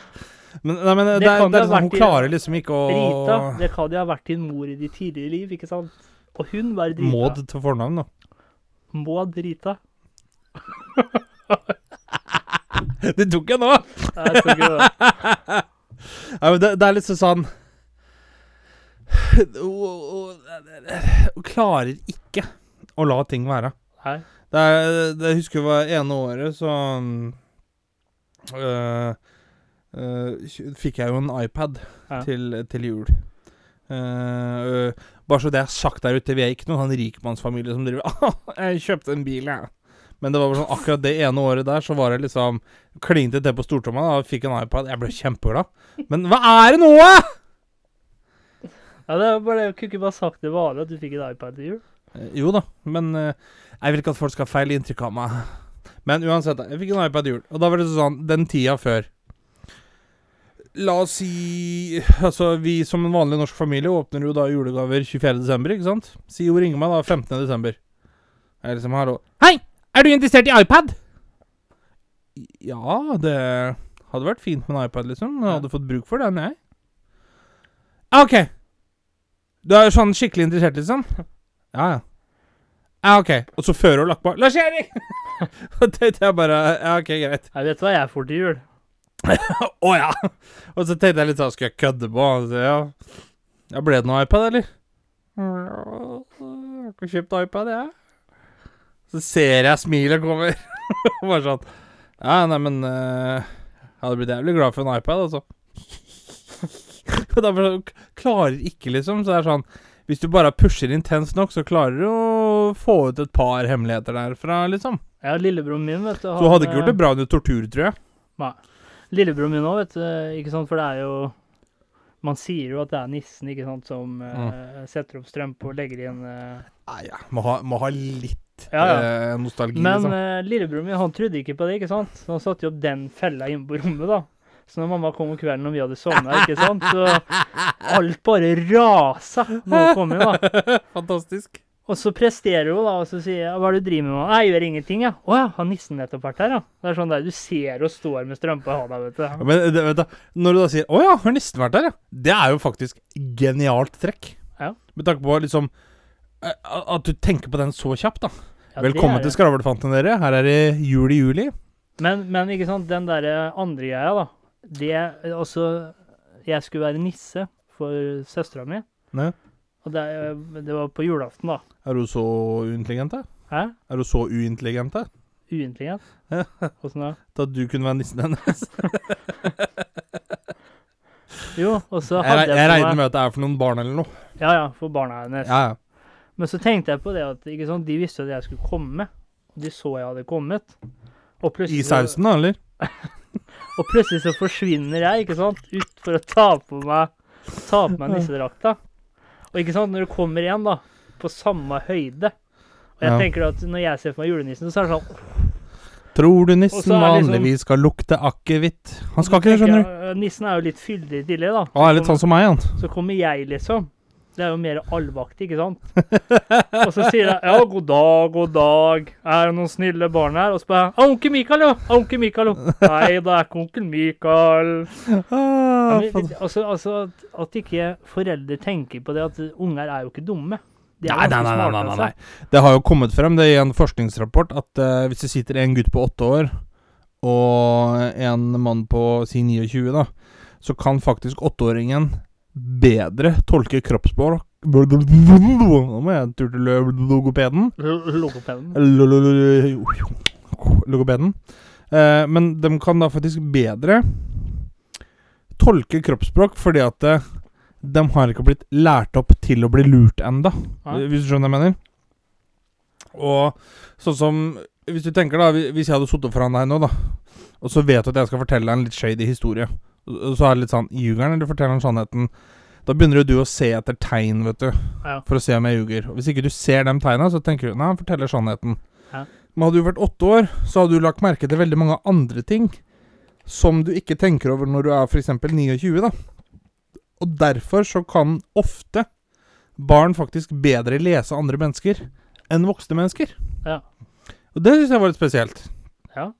Men, nei, men det, Det er, kan det jo er ha sånn, hun i- klarer liksom ikke å Rita, det kan jo ha vært din mor i ditt tidligere liv, ikke sant? Og hun var drita. Maud til fornavn, da. Maud Rita. Det tok jeg nå! Nei, Jeg tror ikke det. Men det, det er litt sånn Hun klarer ikke å la ting være. Nei. Det, er, det husker jeg var ene året, så øh, øh, fikk jeg jo en iPad Ja. til, til jul. Øh, bare så det er sagt der ute, vi er ikke noen sånn rikmannsfamilie som driver «Ah, 'Jeg kjøpte en bil, jeg'. Men det var sånn, akkurat det ene året der, så var det liksom Klinte til på stortromma og fikk en iPad. Jeg ble kjempeglad. Men hva er det nå! Ja, det er bare. Jeg kunne ikke bare sagt det vanlig at du fikk en iPad til jul. Uh, Jo da, men uh, jeg vil ikke at folk skal ha feil inntrykk av meg. Men uansett, jeg fikk en iPad i jul, og da var det sånn Den tida før La oss si Altså, vi som en vanlig norsk familie åpner jo da julegaver 24.12., ikke sant? Si hun ringer meg da 15.12. Jeg liksom hallo Hei! Er du interessert i iPad? Ja, det hadde vært fint med en iPad, liksom. Jeg hadde fått bruk for den, jeg. OK. Du er sånn skikkelig interessert, liksom? Ja, ja. Ja, OK. Og så før hun lagt på Lars-Erik! Og tenkte jeg bare Ja, OK, greit. Jeg vet hva jeg får til jul. Å ja! Og så tenkte jeg litt sånn Skal jeg kødde på? Så, ja. ja, ble det noe iPad, eller? Jeg har ikke kjøpt iPad, jeg. Så ser jeg smilet kommer. Bare sånn Ja, nei, men eh, Jeg hadde blitt jævlig glad for en iPad, altså. Og da sånn, Klarer ikke, liksom. Så det er sånn Hvis du bare pusher intenst nok, så klarer du å få ut et par hemmeligheter derfra, liksom. Ja, lillebroren min, vet du. Så du hadde ikke gjort det bra under tortur, tror jeg. Lillebroren min òg, vet du. Ikke sant, for det er jo Man sier jo at det er nissen ikke sant, som eh, setter opp strømpe og legger inn uh... Nei, ja. Må ha, må ha litt Ja, ja. Uh, nostalgi, Men liksom. eh, lillebroren min han trodde ikke på det, ikke sant? Så han satte jo opp den fella inne på rommet, da. Så når mamma kom om kvelden og vi hadde sovna, ikke sant, så alt bare rasa når hun kom inn, da. Fantastisk. Og så presterer hun, da, og så sier jeg 'Hva er det du driver med?' Jeg gjør ingenting, jeg. 'Å ja, har nissen nettopp vært her, ja?' Det er sånn der du ser og står med strømpa i hånda, vet Ja, du. Men det, vet du, når du da sier 'Å ja, har nissen vært her', ja. Det er jo faktisk genialt trekk. Ja. Med tanke på liksom eh, At du tenker på den så kjapt, da. Ja, Velkommen til Skravlefanten, dere. Her er det jul i juli. Men, men ikke sant, den derre andre greia, da. Det Altså, jeg skulle være nisse for søstera mi. Ne? Og det, det var på julaften, da. Er du så uintelligent, da? Hæ? Er du så uintelligent, da? Uintelligent? Åssen da? Til at du kunne være nissen hennes? Jo, og så hadde jeg, jeg regner med at det er for noen barn eller noe. Ja, ja, for barna hennes. Ja, ja. Men så tenkte jeg på det at ikke sant, de visste at jeg skulle komme. De så jeg hadde kommet. Og I sausen, da, eller? og plutselig så forsvinner jeg, ikke sant, ut for å ta på meg Ta på meg nissedrakta. Og ikke sant, når du kommer igjen, da, på samme høyde Og jeg Ja. tenker at når jeg ser for meg julenissen, så er det sånn Tror du Og nissen liksom- vanligvis skal lukte akevitt? Han skal ikke det, skjønner du. øh, Nissen er jo litt fyldig tidlig, da. Han er litt sånn som meg, han. Så kommer jeg, liksom. Det er jo mer allvaktig, ikke sant? Og så sier jeg ja, god dag, god dag. Er det noen snille barn her? Og så jeg er onkel Mikael, jo? Er onkel Mikael, jo? Nei, det er ikke onkel Mikael. Ah, Men, altså, altså at, ikke foreldre tenker på det at unger er jo ikke dumme. Nei, nei, nei, nei, nei, nei, altså. nei. Det har jo kommet frem det i en forskningsrapport at uh, hvis det sitter en gutt på åtte år og en mann på si 29, da, så kan faktisk åtteåringen bedre tolke kroppsspråk Nå må jeg en tur til logopeden. Logopeden. Logopeden. Eh, men de kan da faktisk bedre tolke kroppsspråk fordi at eh, de har ikke blitt lært opp til å bli lurt enda. Hvis du skjønner hva jeg mener? Og sånn som Hvis du tenker, da Hvis jeg hadde sittet foran deg nå, da, og så vet du at jeg skal fortelle deg en litt shady historie, så er det litt sånn Ljuger han, eller forteller han sannheten? Da begynner jo du å se etter tegn, vet du, Ja. for å se om jeg ljuger. Hvis ikke du ser de tegna, så tenker du Nei, han forteller sannheten. Ja. Men hadde du vært åtte år, så hadde du lagt merke til veldig mange andre ting som du ikke tenker over når du er f.eks. 29, da. Og derfor så kan ofte barn faktisk bedre lese andre mennesker enn voksne mennesker. Ja. Og det syns jeg var litt spesielt. ja.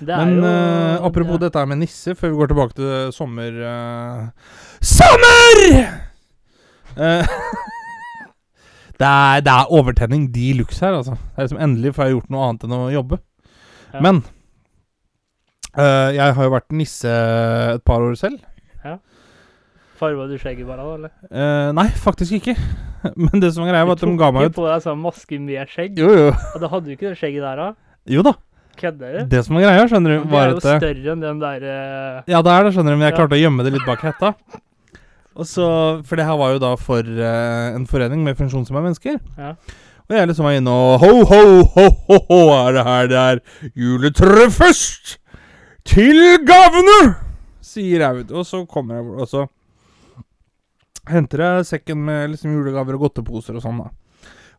Det Men jo uh, apropos ja. dette med nisse, før vi går tilbake til sommer uh, Sommer! Uh, det, er, det er overtenning de luxe her, altså. Det er liksom Endelig får jeg gjort noe annet enn å jobbe. Ja. Men jeg har jo vært nisse et par år selv. Farva du skjegget bare da, eller? Eh, nei, faktisk ikke. Men det som var greia, var at de ga meg ut Du ikke ut på deg sånn maske med skjegg? Jo, jo. Og da hadde du ikke det skjegget der, da? Jo da. Kødder du? Det som er greia, skjønner du, var at Det er jo eh, større enn den der uh... Ja, det er det, skjønner du, men jeg klarte å gjemme det litt bak hetta. Og så, For det her var jo da for uh, en forening med funksjonshemmede mennesker. Ja. Og jeg liksom var inne og Ho, ho, ho, ho, ho, er det her det er juletre først? Til gavene! Sier jeg, vet du. Og så kommer jeg og så henter jeg sekken med liksom julegaver og godteposer og sånn, da.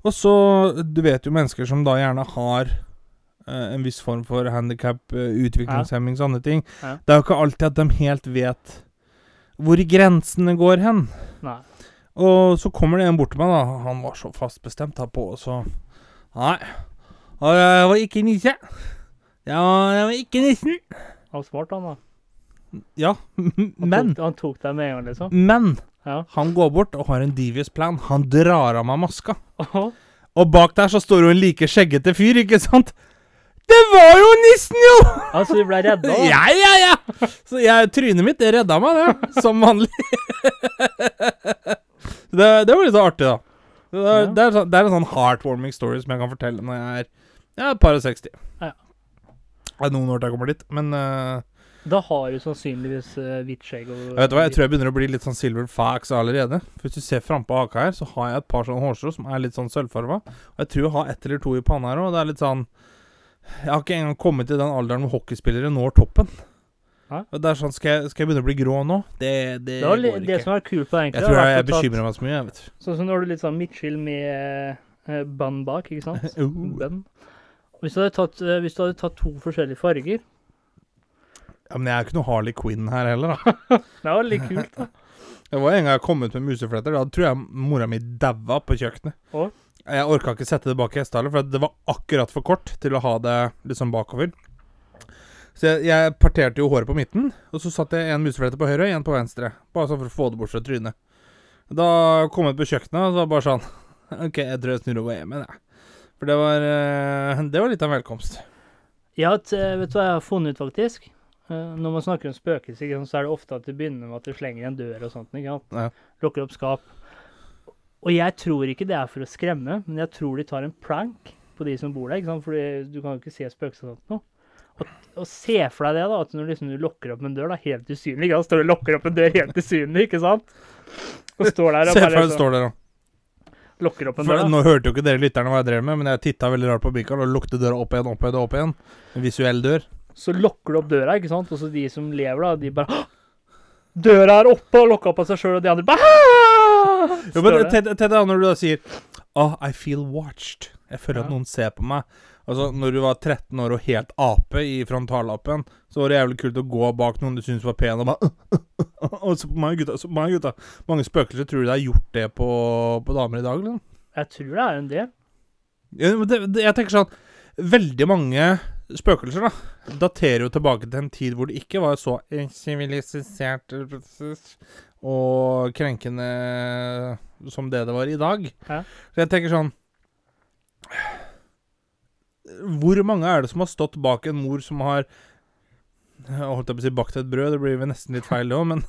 Og så Du vet jo mennesker som da gjerne har en viss form for handikap, utviklingshemming, sånne ting. Ja. Det er jo ikke alltid at de helt vet hvor grensene går hen. Nei. Og så kommer det en bort til meg, da. Han var så fast bestemt her på, så Nei. Jeg var ikke nisse. Jeg var, jeg var ikke nissen. Han var smart, han da. Ja, Han men tok, han tok deg med en gang, liksom. Men Ja. han går bort og har en devious plan. Han drar av meg maska. Oh. Og bak der så står jo en like skjeggete fyr, ikke sant? Det var jo nissen, jo! Altså, du ble redda? da? Ja, ja, ja! Så jeg, trynet mitt, det redda meg, det. Som vanlig. det, det var litt så artig, da. Det er, det, er, det er en sånn heartwarming story som jeg kan fortelle når jeg er er et par og 60. Ja. Det er noen år til jeg kommer dit, men uh, Da har du sannsynligvis uh, hvitt skjegg og jeg vet du hva, jeg tror jeg begynner å bli litt sånn silver fax allerede. For Hvis du ser frampå haka her, så har jeg et par sånne hårstrå som er litt sånn sølvfarva. Og jeg tror jeg har ett eller to i panna her òg. Det er litt sånn Jeg har ikke engang kommet til den alderen hvor hockeyspillere når toppen. Hæ? Det er sånn, skal jeg, skal jeg begynne å bli grå nå? Det, det, Det, går det som er kult på det, egentlig. Jeg tror jeg, jeg bekymrer meg så mye, jeg, vet. Sånn som når du litt sånn midtskill med uh, band bak, ikke sant? uh. Band. Hvis du, tatt, eh, hvis du hadde tatt to forskjellige farger Ja, men jeg er ikke noe Harley Quinn her heller, da. Det var litt kult, da. Det var en gang jeg kom ut med musefletter. Da tror jeg mora mi daua på kjøkkenet. Å? Jeg orka ikke sette det bak i hestehalen, for det var akkurat for kort til å ha det liksom bakover. Så jeg, jeg parterte jo håret på midten, og så satte jeg en museflette på høyre og en på venstre. Bare sånn for å få det bort fra trynet. Da kom jeg ut på kjøkkenet, og så var det bare sånn OK, jeg tror jeg snur går hjem igjen, jeg. For det var eh, Det var litt av en velkomst. Et, eh, vet du hva jeg har funnet ut, faktisk? Eh, Når man snakker om spøkelser, så er det ofte at det begynner med at du slenger en dør og sånt. ikke sant? Ja. Lukker opp skap. Og jeg tror ikke det er for å skremme, men jeg tror de tar en prank på de som bor der. ikke sant? Fordi du kan jo ikke se spøkelser og sånt nå. Og, og se for deg det, da, at når liksom du lukker opp en dør, da, helt usynlig ikke sant? Står du og lukker opp en dør helt usynlig, ikke sant? Og står der og Se for deg det liksom, står der, da. lukker opp en For, dør. da. nå hørte jo ikke dere lytterne hva jeg drev med, men jeg titta veldig rart på Mikael og lukte døra opp igjen, opp igjen, opp igjen. En visuell dør. Så lukker du opp døra, ikke sant? Og så de som lever, da, de bare Døra er oppe og lukka på seg sjøl, og de andre bare! Jo, men. Ted, Ted, når du da sier Oh, I feel watched. Jeg føler Ja. at noen ser på meg. Altså, når du var 13 år og helt ape i frontallappen, så var det jævlig kult å gå bak noen du syntes var pen, og bare Og så på meg, gutta. Se på meg, gutta. Mange spøkelser tror du det har gjort det på, på damer i dag, liksom? Jeg tror det er en del. Ja, men det, det, jeg tenker sånn Veldig mange spøkelser da daterer jo tilbake til en tid hvor det ikke var så sivilisert og krenkende som det det var i dag. Ja. Så jeg tenker sånn Hvor mange er det som har stått bak en mor som har Jeg holdt på å si bakt et brød, det blir vel nesten litt feil det òg, men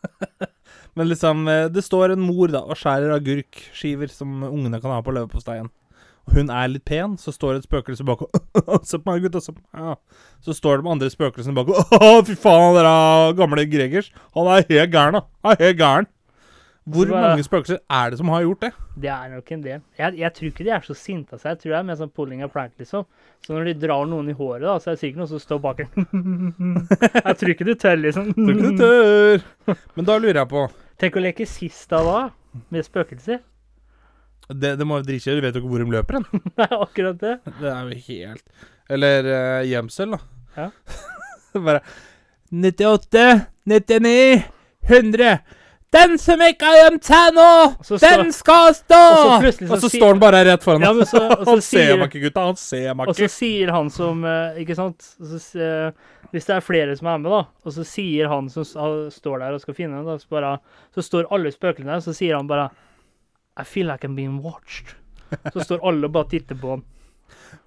Men liksom, eh, det står en mor da og skjærer agurkskiver som ungene kan ha på leverposteien. Hun er litt pen, så står det et spøkelse bak og Se på meg, gutta. Så står det med andre spøkelsene bak og fy faen, dere gamle Gregers. Han er helt gæren, da. Han er helt gæren. Hvor Så mange spøkelser er det som har gjort det? Det er nok en del. Jeg, jeg tror ikke de er så sinte av seg. Jeg tror det er mer sånn pulling and prank, liksom. Så når de drar noen i håret, da, så er det sikkert noen som står bak en Jeg tror ikke du tør, liksom. Tror ikke du tør. Men da lurer jeg på Tenk å leke sist da, da, med spøkelser. Det, det må være dritkjedelig. Du vet jo ikke hvor de løper hen. Er akkurat det. Det er jo helt Eller uh, gjemsel, da. Ja. Bare 98, 99, 100 Den som ikke har gjemt seg nå, den skal stå! og så så Og så står han bare rett foran Ja, oss. men så, og så Han ser meg ikke, gutta. Han ser meg og så sier han som eh, Ikke sant? Så, eh, hvis det er flere som er med, da, og så sier han som står der og skal finne den, da, så, bare, så står alle spøkelsene der, så sier han bare I feel like I'm being watched. Så står alle og bare titter på han.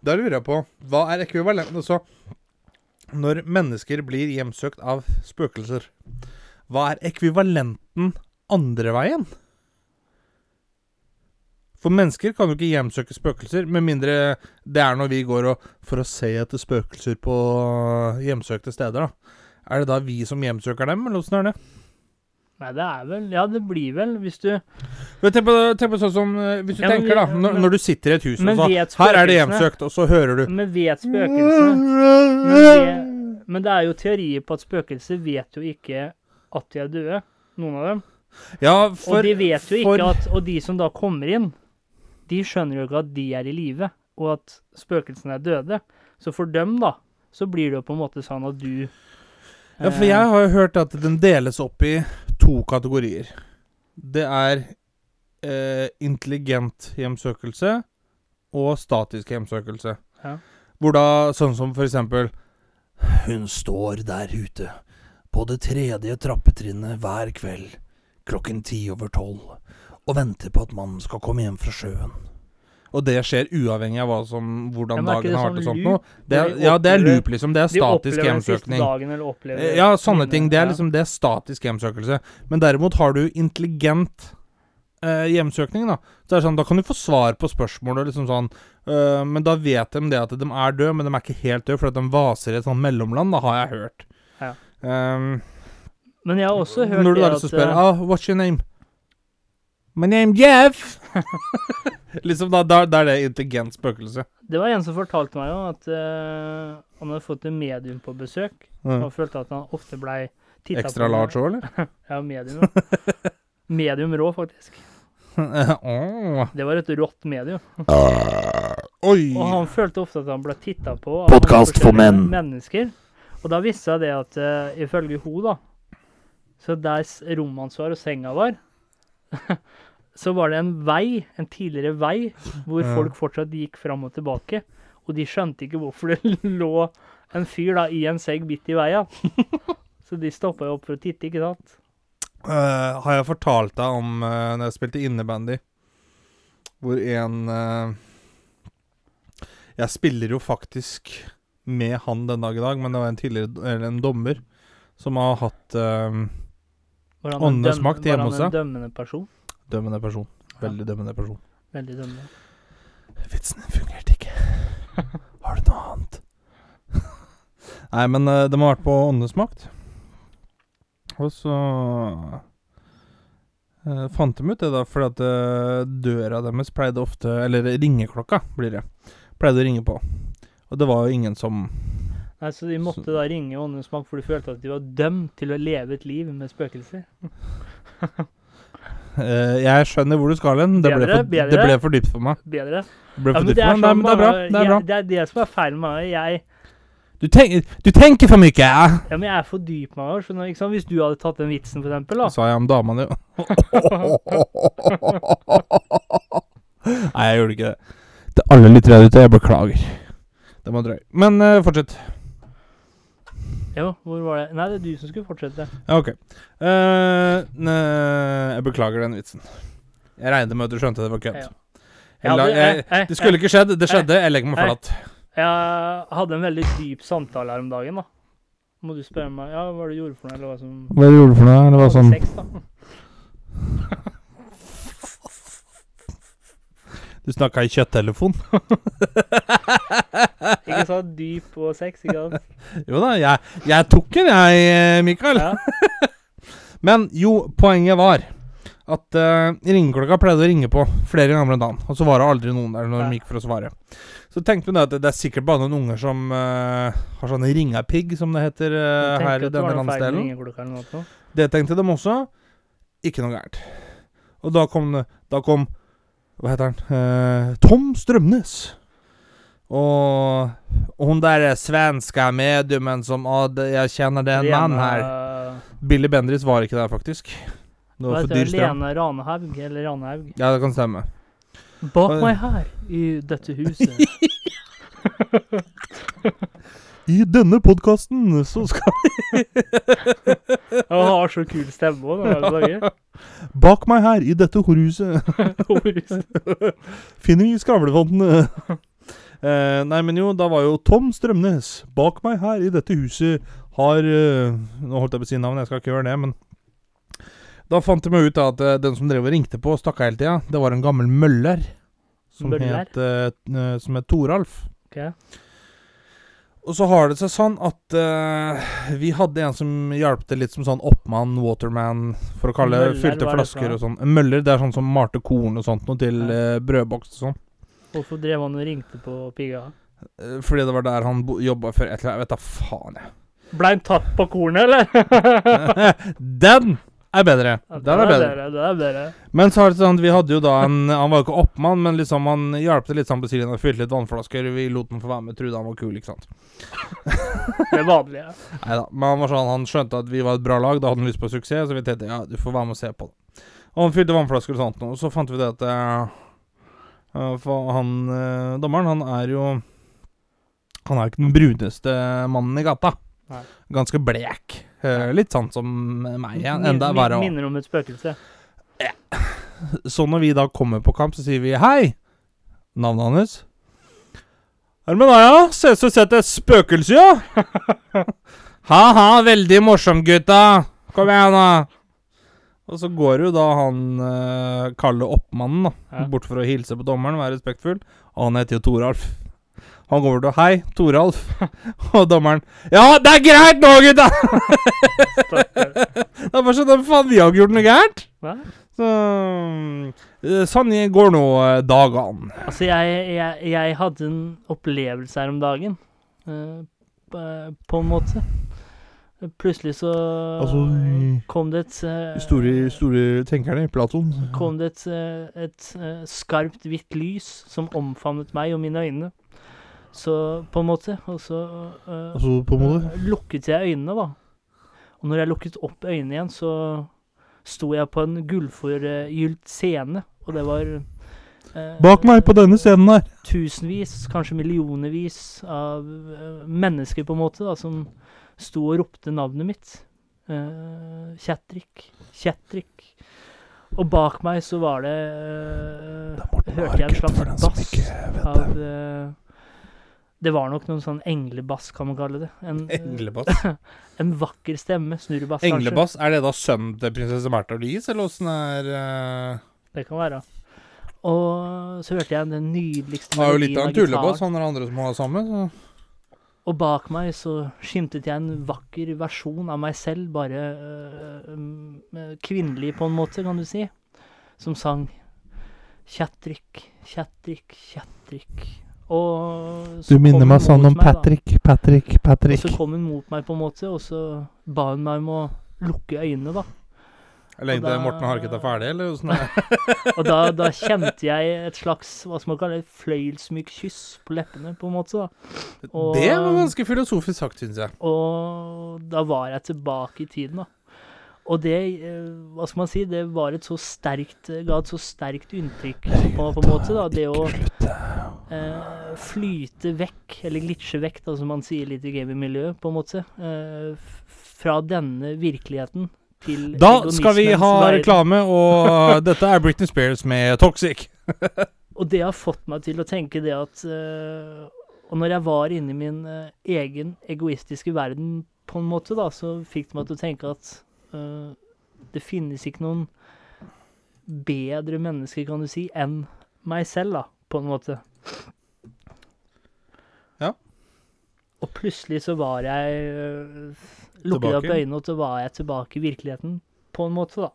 Da lurer jeg på Hva er ekvivalenten Altså, når mennesker blir hjemsøkt av spøkelser, hva er ekvivalenten andre veien? For mennesker kan jo ikke hjemsøke spøkelser, med mindre det er når vi går og for å se etter spøkelser på hjemsøkte steder, da. Er det da vi som hjemsøker dem, eller åssen er det? Nei, det er vel Ja, det blir vel hvis du Men tenk på, tenk på sånn som eh, Hvis du Ja, tenker, da, når, men- når du sitter i et hus og så Her er det hjemsøkt, og så hører du Men vet spøkelsene men, men det er jo teorier på at spøkelser vet jo ikke at de er døde, noen av dem. Ja, for og de vet jo for- ikke at Og de som da kommer inn, de skjønner jo ikke at de er i live, og at spøkelsene er døde. Så for dem, da, så blir det jo på en måte sånn at du Ja, for jeg har jo hørt at den deles opp i to kategorier. Det er eh, intelligent hjemsøkelse og statisk hjemsøkelse. Ja. Hvor da, sånn som for eksempel Hun står der ute, på det tredje trappetrinnet hver kveld, klokken ti over tolv, og venter på at mannen skal komme hjem fra sjøen. Og det skjer uavhengig av som, hvordan Ja, dagen har sånn vært og sånt noe. Det er, ja, det er loop, liksom. Det er statisk hjemsøkning. dagen, eller Ja, sånne ting. Det er liksom det er statisk hjemsøkelse. Men derimot har du intelligent eh, hjemsøkning, da. Så det er sånn, Da kan du få svar på spørsmål liksom sånn øh, Men da vet de det at de er døde, men de er ikke helt døde, for at de vaser i et sånt mellomland, da har jeg hørt. Ja. Um, Men jeg har også hørt når du da liksom spør uh, ah, What's your name? My name Jeff! liksom da, da, da er det intelligent spøkelse. Det var en som fortalte meg jo at uh, han hadde fått en medium på besøk. Mm. Og følte at han ofte blei titta på. Ekstra large òg, eller? Ja, medium. ja. medium rå, faktisk. oh. Det var et rått medium. Oi! Og han følte ofte at han ble titta på av Podcast for menn. mennesker. Og da viste jeg det at uh, ifølge hun, da Så der romansvar rommet hans var og senga var, så var det en vei, en tidligere vei, hvor folk fortsatt gikk fram og tilbake. Og de skjønte ikke hvorfor det lå en fyr da i en segg midt i veia. Så de stoppa jo opp for å titte, ikke sant? Uh, har jeg fortalt deg om uh, når jeg spilte innebandy, hvor en uh, Jeg spiller jo faktisk med han den dag i dag, men det var en tidligere Eller en dommer som har hatt eh, Var han en døm- Var han en dømmende person? dømmende person. Veldig dømmende person. Veldig dømmende. Vitsen fungerte ikke. Har du noe annet? Nei, men uh, de har vært på Åndenes makt. Og så uh, fant de ut det, da, fordi at uh, døra deres pleide ofte Eller ringeklokka, blir det. Pleide å ringe på. Og det var jo ingen som Nei, Så de måtte da ringe Åndens makt, for de følte at de var dømt til å leve et liv med spøkelser. Uh, jeg skjønner hvor du skal hen. Det, det ble for dypt for meg. Bedre. Det ble for ja, dypt for meg. Nei, sånn men det er bra. Det er bra. Jeg, det er det som er feil med meg. Jeg, Du, tenk, du tenker for mye! Ja. ja, men jeg er for dyp med meg. skjønner Ikke sant? Hvis du hadde tatt den vitsen, for eksempel, da. Sa jeg om dama di. Nei, jeg gjorde ikke det. Til alle lyttere der ute, jeg beklager. Det var drøy. Men uh, fortsett. Jo, hvor var det? Nei, det er du som skulle fortsette. Ja, ok. Uh, ne- jeg beklager den vitsen. Jeg regnet med at du skjønte det var kødd. Ja. Jeg jeg- eh, Det skulle ikke skjedd. Det skjedde. Jeg legger meg flat. Jeg hadde en veldig dyp samtale her om dagen, da. Må du spørre meg ja, hva du gjorde for noe, eller hva som Hva gjorde du for noe? Eller Hadde Sex, da. Du snakka i kjøtttelefon. Ikke så dyp og sex, ikke sant? Jo da, jeg, jeg tok den, jeg, eh, Mikael. Ja. Men jo, poenget var at uh, ringeklokka pleide å ringe på flere ganger om dagen, og så var det aldri noen der når de gikk for å svare. Så tenkte hun at det er sikkert bare noen unger som uh, har sånne ringapigg, som det heter uh, her i denne landsdelen. Det tenkte de også. Ikke noe gærent. Og da kom, da kom Hva heter han? Eh, Tom Strømnes. Og, og hun der svenska mediumen som Å, jeg kjenner det er en mann her. Billy Bendriss var ikke der, faktisk. Det var for dyr strøm. Lene Ranehaug, eller Ranehaug. Ja, det kan stemme. Bak meg her, i dette huset. I denne podkasten så skal Han har så kul stemme òg. Bak meg her, i dette horhuset, finner vi skravlefantene. Eh, nei, men jo, da var jo Tom Strømnes bak meg her i dette huset har eh, Nå holdt jeg på å si navn, jeg skal ikke gjøre det, men Da fant de meg ut da at eh, den som drev og ringte på og stakk av hele tida, det var en gammel møller. Som Møller? het, eh, eh, som het Toralf. Ok. Og så har det seg sånn at uh, vi hadde en som hjalp til litt som sånn oppmann, waterman, for å kalle fylte det for flasker og sånn. Møller, det er sånn som malte korn og sånt noe til Ja. uh, brødboks og sånn. Hvorfor drev han og ringte på pigga? Uh, fordi det var der han jobba før et eller annet. Jeg vet da faen, jeg. Ble han tatt på kornet, eller? Den er bedre. Ja, Den er bedre. Det er bedre. Men så er det sånn at vi hadde jo da en Han var jo ikke oppmann, men liksom han hjalp til litt sånn på siden og fylte litt vannflasker. Vi lot ham få være med, trodde han var kul, ikke sant. Det vanlige. Nei da. Men han var sånn, han skjønte at vi var et bra lag, da hadde han lyst på suksess, så vi tenkte ja, du får være med og se på det. Og han fylte vannflasker og sånt, og så fant vi det at eh, For han uh, dommeren, han er jo Han er jo ikke den bruneste mannen i gata. Nei. Ganske blek. Eh, litt sånn som meg. Enda verre. Minner om et spøkelse. Så når vi da kommer på kamp, så sier vi hei. Navnet hans? Er deg, ja? Ser ut som du har sett et spøkelse, ja. Ha-ha, veldig morsom, gutta. Kom igjen, da. Og så går jo da han uh, Kalle Oppmannen da, Ja. bort for å hilse på dommeren, være respektfull. Og han heter jo Toralf. Han går over til Hei, Toralf. og dommeren Ja, det er greit nå, gutta! Det er bare sånn faen, vi har ikke gjort noe gærent? Hva? Så eh, Sånn går nå eh, dagene. Altså, jeg, jeg, jeg hadde en opplevelse her om dagen. eh, på, en måte. Plutselig så Altså, kom det et eh, Store, store tenkerne, Platon. kom det et, et, et skarpt hvitt lys som omfavnet meg og mine øyne. Så på en måte. Og så uh, Altså, måte. eh, lukket jeg øynene, da. Og når jeg lukket opp øynene igjen, så sto jeg på en gullforgylt scene, og det var eh, Bak meg på denne scenen her. tusenvis, kanskje millionervis av eh, mennesker, på en måte, da, som sto og ropte navnet mitt. Uh, Kjetrik, Kjetrik. Og bak meg så var det eh, Hørte jeg en slags bass av eh, Det var nok noen sånn englebass, kan man kalle det. En, Englebass. en vakker stemme. Snurrebass, kanskje. Englebass, er det da sønnen til prinsesse Märtha Louise, eller åssen er uh... Det kan være. Og så hørte jeg den nydeligste melodien Han Har jo litt av en tullebass, han er andre som har samme. Så. Og bak meg så skimtet jeg en vakker versjon av meg selv, bare øh, kvinnelig på en måte, kan du si, som sang Kjatrik, kjatrik, Kjetrik. Og så meg sånn om meg, Patrick, Patrick, Og så kom hun mot meg på en måte, og så ba hun meg om å lukke øynene, da. Lenge til Morten Harket er ferdig, eller åssen er det? Og da, da kjente jeg et slags hva skal man kalle det, fløyelsmykt kyss på leppene, på en måte. da. Og- Det var ganske filosofisk sagt, syns jeg. Og da var jeg tilbake i tiden, da. Og det, eh, hva skal man si, det var et så sterkt eh, ga et så sterkt inntrykk på, på en måte, da. Det å eh, flyte vekk, eller glitche vekk, da, som man sier litt i gamingmiljøet, på en måte. Eh, fra denne virkeligheten til Da skal vi ha reklame, og dette er Britney Spears med 'Toxic'. Og det har fått meg til å tenke det at eh, Og når jeg var inne i min eh, egen egoistiske verden, på en måte, da, så fikk det meg til å tenke at det finnes ikke noen bedre mennesker, kan du si, enn meg selv, da, på en måte. Ja. Og plutselig så var jeg uh, Lukket opp øynene, og så var jeg tilbake i virkeligheten, på en måte, da.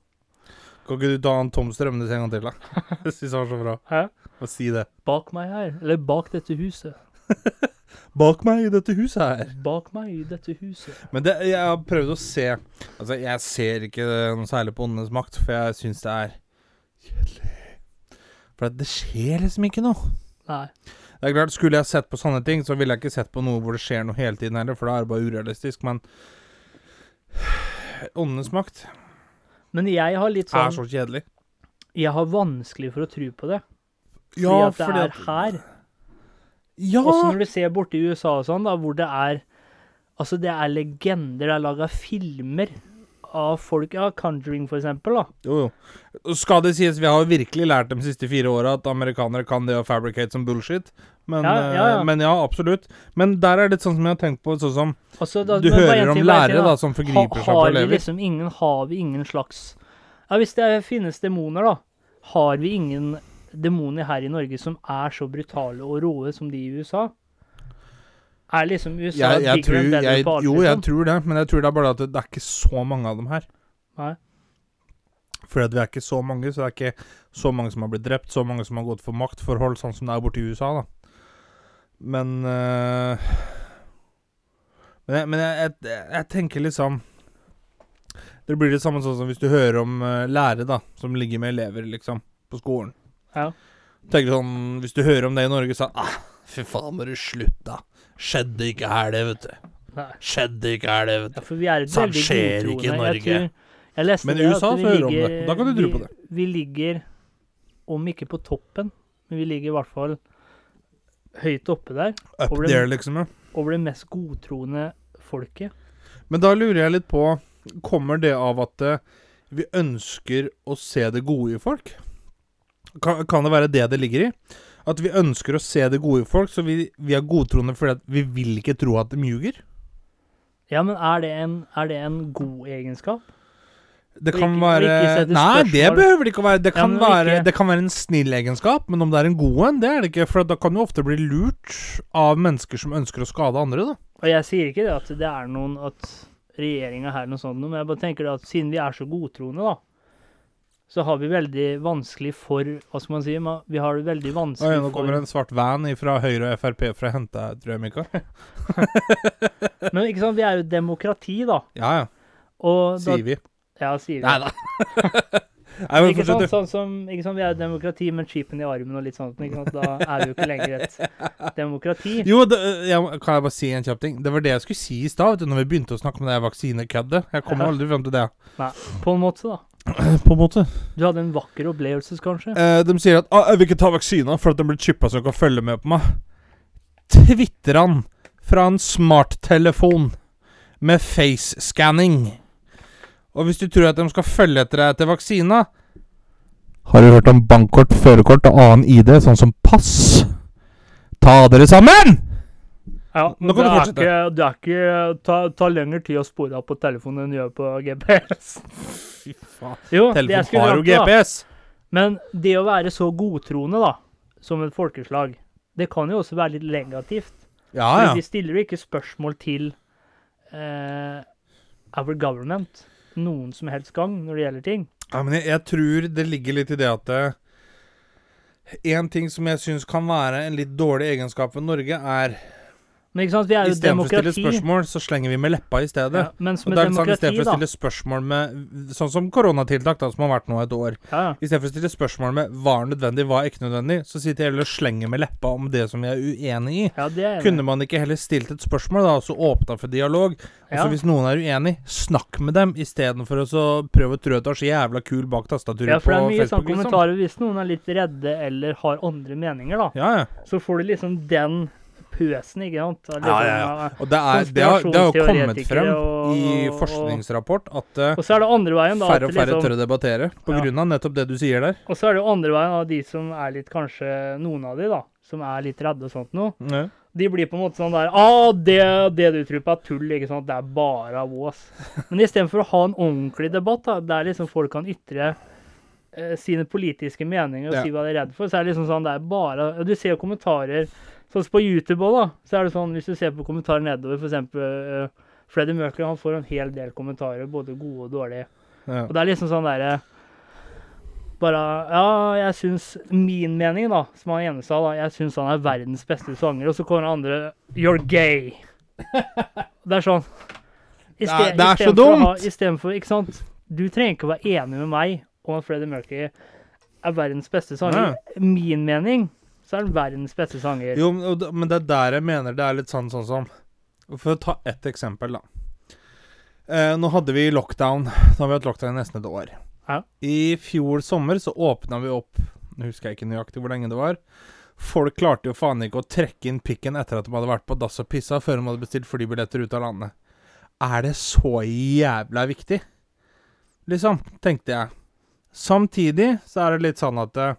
Kan ikke du ta han Tom Strømnes en gang til, da? Jeg syns han var så bra. Hæ? Og si det. Bak meg her, eller bak dette huset. Bak meg i dette huset her. Bak meg i dette huset. Men det, jeg har prøvd å se Altså, jeg ser ikke noe særlig på Åndenes makt, for jeg syns det er kjedelig. For det skjer liksom ikke noe. Nei. Det er klart, Skulle jeg sett på sånne ting, så ville jeg ikke sett på noe hvor det skjer noe hele tiden heller, for da er det bare urealistisk. Men Åndenes makt Men jeg har litt er sånn så kjedelig. Jeg har vanskelig for å tro på det. Fordi Ja, at det fordi er at her. Ja! Også når du ser borte i USA og sånn, da, hvor det er Altså, det er legender. Det er laga filmer av folk Ja, Conjuring, for eksempel, da. Jo, jo. Skal det sies, vi har jo virkelig lært de siste fire åra at amerikanere kan det å fabricate som bullshit. Men Ja, ja, ja, ja. men ja, absolutt. Men der er det litt sånn som jeg har tenkt på, sånn som Altså, da, Du hører om lærere da som forgriper Ha- seg på elever. liksom ingen Har vi ingen slags Ja, hvis det finnes demoner, da. Har vi ingen demoner her i Norge som er så brutale og råe som de i USA? Er liksom USA jeg, jeg tror, jeg, på alt, Jo, jeg liksom? tror det, men jeg tror det er bare at det, det er ikke så mange av dem her. Nei. Fordi at vi er ikke så mange, så det er ikke så mange som har blitt drept, så mange som har gått for maktforhold, sånn som det er borte i USA, da. Men øh, Men, jeg, men jeg, jeg, tenker liksom Det blir det samme sånn som hvis du hører om øh, lærere, da, som ligger med elever, liksom, på skolen. Ja. Tenker sånn Hvis du hører om det i Norge, så ah, Fy faen, må du slutte, da. Skjedde ikke her, det, vet du. Nei. Skjedde ikke her, det, vet du. Ja, for vi er et veldig skjer ikke i godtroende. Norge. Jeg, tror, jeg leste Men i det, USA vi så hører du om ligger- det. Da kan du tro på det. Vi, vi ligger, om ikke på toppen, men vi ligger i hvert fall høyt oppe der, Up Over det- there, liksom. ja. over det mest godtroende folket. Men da lurer jeg litt på Kommer det av at eh, vi ønsker å se det gode i folk? Kan, kan det være det det ligger i? At vi ønsker å se det gode i folk, så vi, vi er godtroende fordi vi vil ikke tro at de ljuger? Ja, men er det en, er det en god egenskap? Det kan ikke- være Nei, det behøver det ikke å være. Det kan, ja, være, det kan være en snill egenskap, men om det er en god en, det er det ikke. For da kan du ofte bli lurt av mennesker som ønsker å skade andre, da. Og jeg sier ikke det at det er noen At regjeringa her er noe sånt, men jeg bare tenker at siden vi er så godtroende, da, så har vi veldig vanskelig for Hva skal man si? Vi har det veldig Oi, for... nå kommer en svart van fra Høyre og Frp for å hente deg, tror jeg, Mikael. Men ikke sant, vi er jo demokrati, da. Ja ja, Og da, sier vi. Ja, sier vi. Nei da. Nei, men Ikke sant, fortsett, du. sånn som, ikke sant, Vi er jo demokrati med chipen i armen og litt sånt. Ikke sant? Da er vi jo ikke lenger et demokrati. Jo, det, jeg, kan jeg bare si en kjapp ting? Det var det jeg skulle si i stad, når vi begynte å snakke om det vaksinekøddet. Jeg kommer Ja. aldri frem til det. Nei, På en måte, da. På en måte. Du hadde en vakker opplevelse, kanskje? Eh, de sier at ah, 'jeg vil ikke ta vaksina for at den blir chippa så jeg kan følge med på meg'. Twitter han fra en smarttelefon med face-scanning. Og hvis du tror at de skal følge etter deg etter vaksina Har du hørt om bankkort, førerkort og annen ID, sånn som pass? Ta dere sammen! Ja, Nå kan du fortsette. Ikke, det er ikke ta, ta lengre tid å spore av på telefonen enn det gjør på GPS. Fy faen. Jo, Telefonen har jo GPS. da. Men det å være så godtroende, da, som et folkeslag, det kan jo også være litt negativt. Ja, ja. ja. Vi stiller jo ikke spørsmål til eh, our government noen som helst gang når det gjelder ting. Ja, men jeg, jeg tror det ligger litt i det at det, En ting som jeg syns kan være en litt dårlig egenskap ved Norge, er Men ikke sant, vi er jo Istedenfor å stille spørsmål, så slenger vi med leppa i stedet. Ja, mens med sånn, demokrati, Istedenfor å stille spørsmål med Sånn som koronatiltak, da, som har vært nå et år. ja. Istedenfor å stille spørsmål med hva er nødvendig, hva er ikke nødvendig, så sitter jeg heller og slenger med leppa om det som vi er uenig i. ja, er. Kunne man ikke heller stilt et spørsmål, da, og så åpna for dialog? Og så Ja. hvis noen er uenig, snakk med dem, istedenfor å prøve å trø at du er så jævla kul bak tastaturet Ja, for det er mye sånn kommentarer, liksom. kommentarer hvis noen er litt redde eller har andre meninger, da. Ja, ja. Så får du liksom den pøsen, ikke sant? Ja, ja, liksom, ja. Og det, er, det, har, det har jo kommet frem og- i forskningsrapport at uh, Og så er det andre veien, da. færre og færre liksom, tør å debattere på Ja. av nettopp det du sier der. Og så er det jo andre veien av de som er litt kanskje Noen av de, da. Som er litt redde og sånt noe. Ja. De blir på en måte sånn der ah, det, det du tror på er tull, ikke sant. Det er bare vås. Men istedenfor å ha en ordentlig debatt, da, der liksom folk kan ytre sine politiske meninger og Ja. si hva de er redd for, så er det liksom sånn det er bare og Du ser jo kommentarer Sånn som på YouTube òg, da. Så er det sånn hvis du ser på kommentarer nedover, f.eks. Uh, Freddie Mercury, han får en hel del kommentarer, både gode og dårlige. Ja. Og det er liksom sånn derre Bare Ja, jeg syns Min mening, da, som han ene sa, da Jeg syns han er verdens beste sanger, og så kommer den andre You're gay. Det er sånn Det er- det er så dumt. Istedenfor Ikke sant? Du trenger ikke å være enig med meg om at Freddie Mercury er verdens beste sanger. Min mening så er han verdens beste sanger. Jo, men- det- men det er der jeg mener det er litt sånn sånn som For å ta ett eksempel, da. Eh, nå hadde vi lockdown. Nå har vi hatt lockdown i nesten et år. Ja. I fjor sommer så åpna vi opp Nå husker jeg ikke nøyaktig hvor lenge det var. Folk klarte jo faen ikke å trekke inn pikken etter at de hadde vært på dass og pissa, før de hadde bestilt flybilletter ut av landet. Er det så jævla viktig? Liksom, tenkte jeg. Samtidig så er det litt sånn at eh,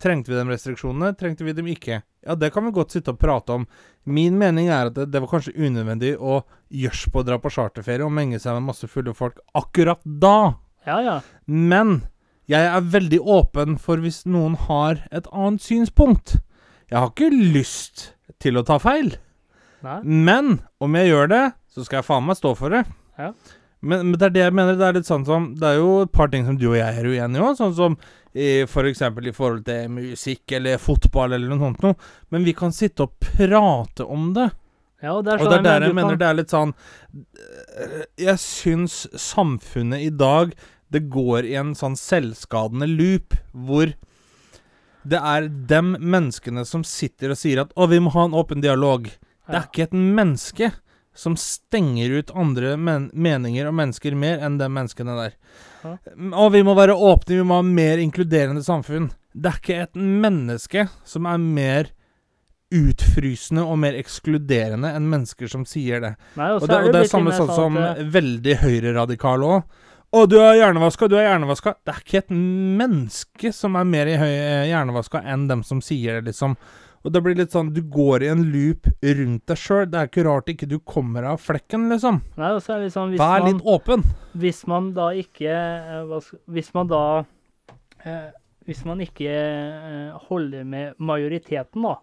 Trengte vi de restriksjonene? Trengte vi dem ikke? Ja, det kan vi godt sitte og prate om. Min mening er at det, det var kanskje unødvendig å gjørs på å dra på charterferie og menge seg med masse fulle folk akkurat da. Ja, ja. Men jeg er veldig åpen for hvis noen har et annet synspunkt. Jeg har ikke lyst til å ta feil. Nei. Men om jeg gjør det, så skal jeg faen meg stå for det. Ja. Men, men det er det jeg mener. Det er litt sånn som Det er jo et par ting som du og jeg er uenige om. Sånn som i, for eksempel i forhold til musikk eller fotball eller noe sånt noe. Men vi kan sitte og prate om det. ja og det er Og sånn det er der jeg mener det er litt sånn Jeg syns samfunnet i dag Det går i en sånn selvskadende loop hvor det er dem menneskene som sitter og sier at 'Å, vi må ha en åpen dialog'. Det er ikke et menneske som stenger ut andre men meninger og mennesker mer enn de menneskene der. Ja. Og vi må være åpne, vi må ha mer inkluderende samfunn. Det er ikke et menneske som er mer utfrysende og mer ekskluderende enn mennesker som sier det. Nei, Og det, og det er samme sånn som at, eh, veldig høyreradikal òg. 'Å, du er hjernevaska, du er hjernevaska'. Det er ikke et menneske som er mer i eh, hjernevaska enn dem som sier det, liksom. Og det blir litt sånn Du går i en loop rundt deg sjøl. Det er ikke rart ikke du kommer av flekken, liksom. Nei, og så er det sånn hvis Vær man, litt åpen. hvis man da ikke eh, Hvis man da eh, Hvis man ikke eh, holder med majoriteten, da.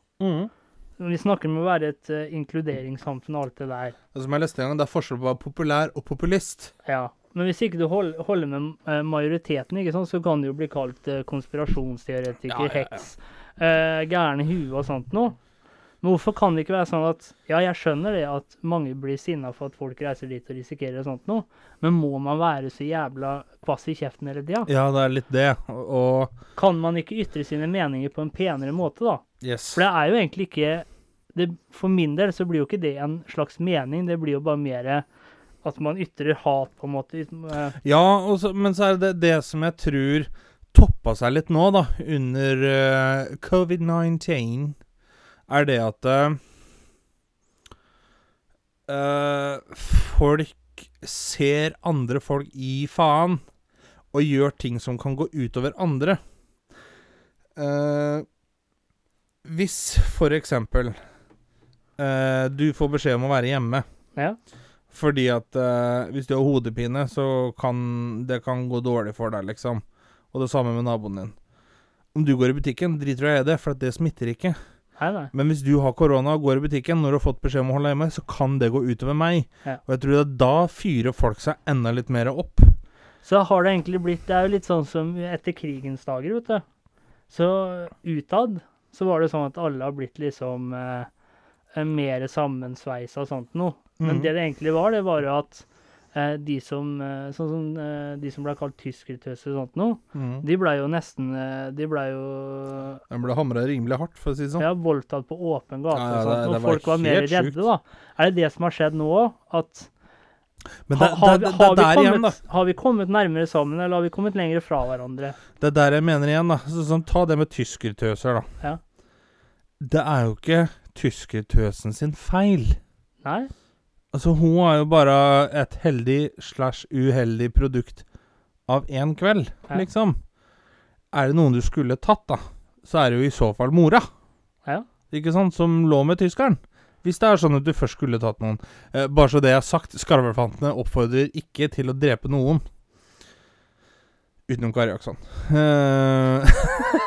Vi snakker om å være et inkluderingssamfunn og alt det der. Som jeg leste en gang, det er forskjell på å være populær og populist. Ja. Men hvis ikke du hold, holder med majoriteten, ikke sant, så kan du jo bli kalt konspirasjonsteoretiker, Ja, ja, ja. heks, eh, gærne huet og sånt noe. Men hvorfor kan det ikke være sånn at Ja, jeg skjønner det at mange blir sinna for at folk reiser dit og risikerer og sånt noe, men må man være så jævla kvass i kjeften hele tida? Ja, det er litt det. Og, Kan man ikke ytre sine meninger på en penere måte, da? Yes. For det er jo egentlig ikke det, For min del så blir jo ikke det en slags mening, det blir jo bare mer at man ytrer hat, på en måte. Ja, og så, men så er det det som jeg tror toppa seg litt nå, da, under uh, covid-19, er det at eh, eh, folk ser andre folk i faen, og gjør ting som kan gå utover andre. Uh, hvis for eksempel eh, du får beskjed om å være hjemme ja. fordi at eh, hvis du har hodepine, så kan det kan gå dårlig for deg, liksom. Og det samme med naboen din. Om du går i butikken, driter jeg i det, for det smitter ikke. Nei, nei. Men hvis du har korona og går i butikken når du har fått beskjed om å holde hjemme, så kan det gå utover meg. Ja. Og jeg tror at da fyrer folk seg enda litt mer opp. Så har det egentlig blitt Det er jo litt sånn som etter krigens dager, vet du. Så utad så var det sånn at alle har blitt liksom eh, mer sammensveisa og sånt noe. Men mm. det det egentlig var, det var jo at de som eh, sånn som eh, de som ble kalt tyskertøser og sånt noe, Mm. de blei jo nesten eh, De blei jo De ble hamra rimelig hardt, for å si det sånn. ja, voldtatt på åpen gate Ja, ja, og sånt, og folk var mer redde, sjukt. da. Er det det som har skjedd nå òg? At Men det, har, det, vi, det, har, vi er igjen, har vi kommet nærmere sammen, eller har vi kommet lenger fra hverandre? Det er der jeg mener igjen, da. Så, sånn, ta det med tyskertøser, da. Ja. Det er jo ikke tyskertøsen sin feil. Nei? Altså, hun er jo bare et heldig slash uheldig produkt av én kveld, Ja. liksom. Er det noen du skulle tatt, da, så er det jo i så fall mora. Ja. Ikke sant? Som lå med tyskeren. Hvis det er sånn at du først skulle tatt noen. Eh, bare så det jeg har sagt, skarvelfantene oppfordrer ikke til å drepe noen. Utenom Kari Jaksson. Eh,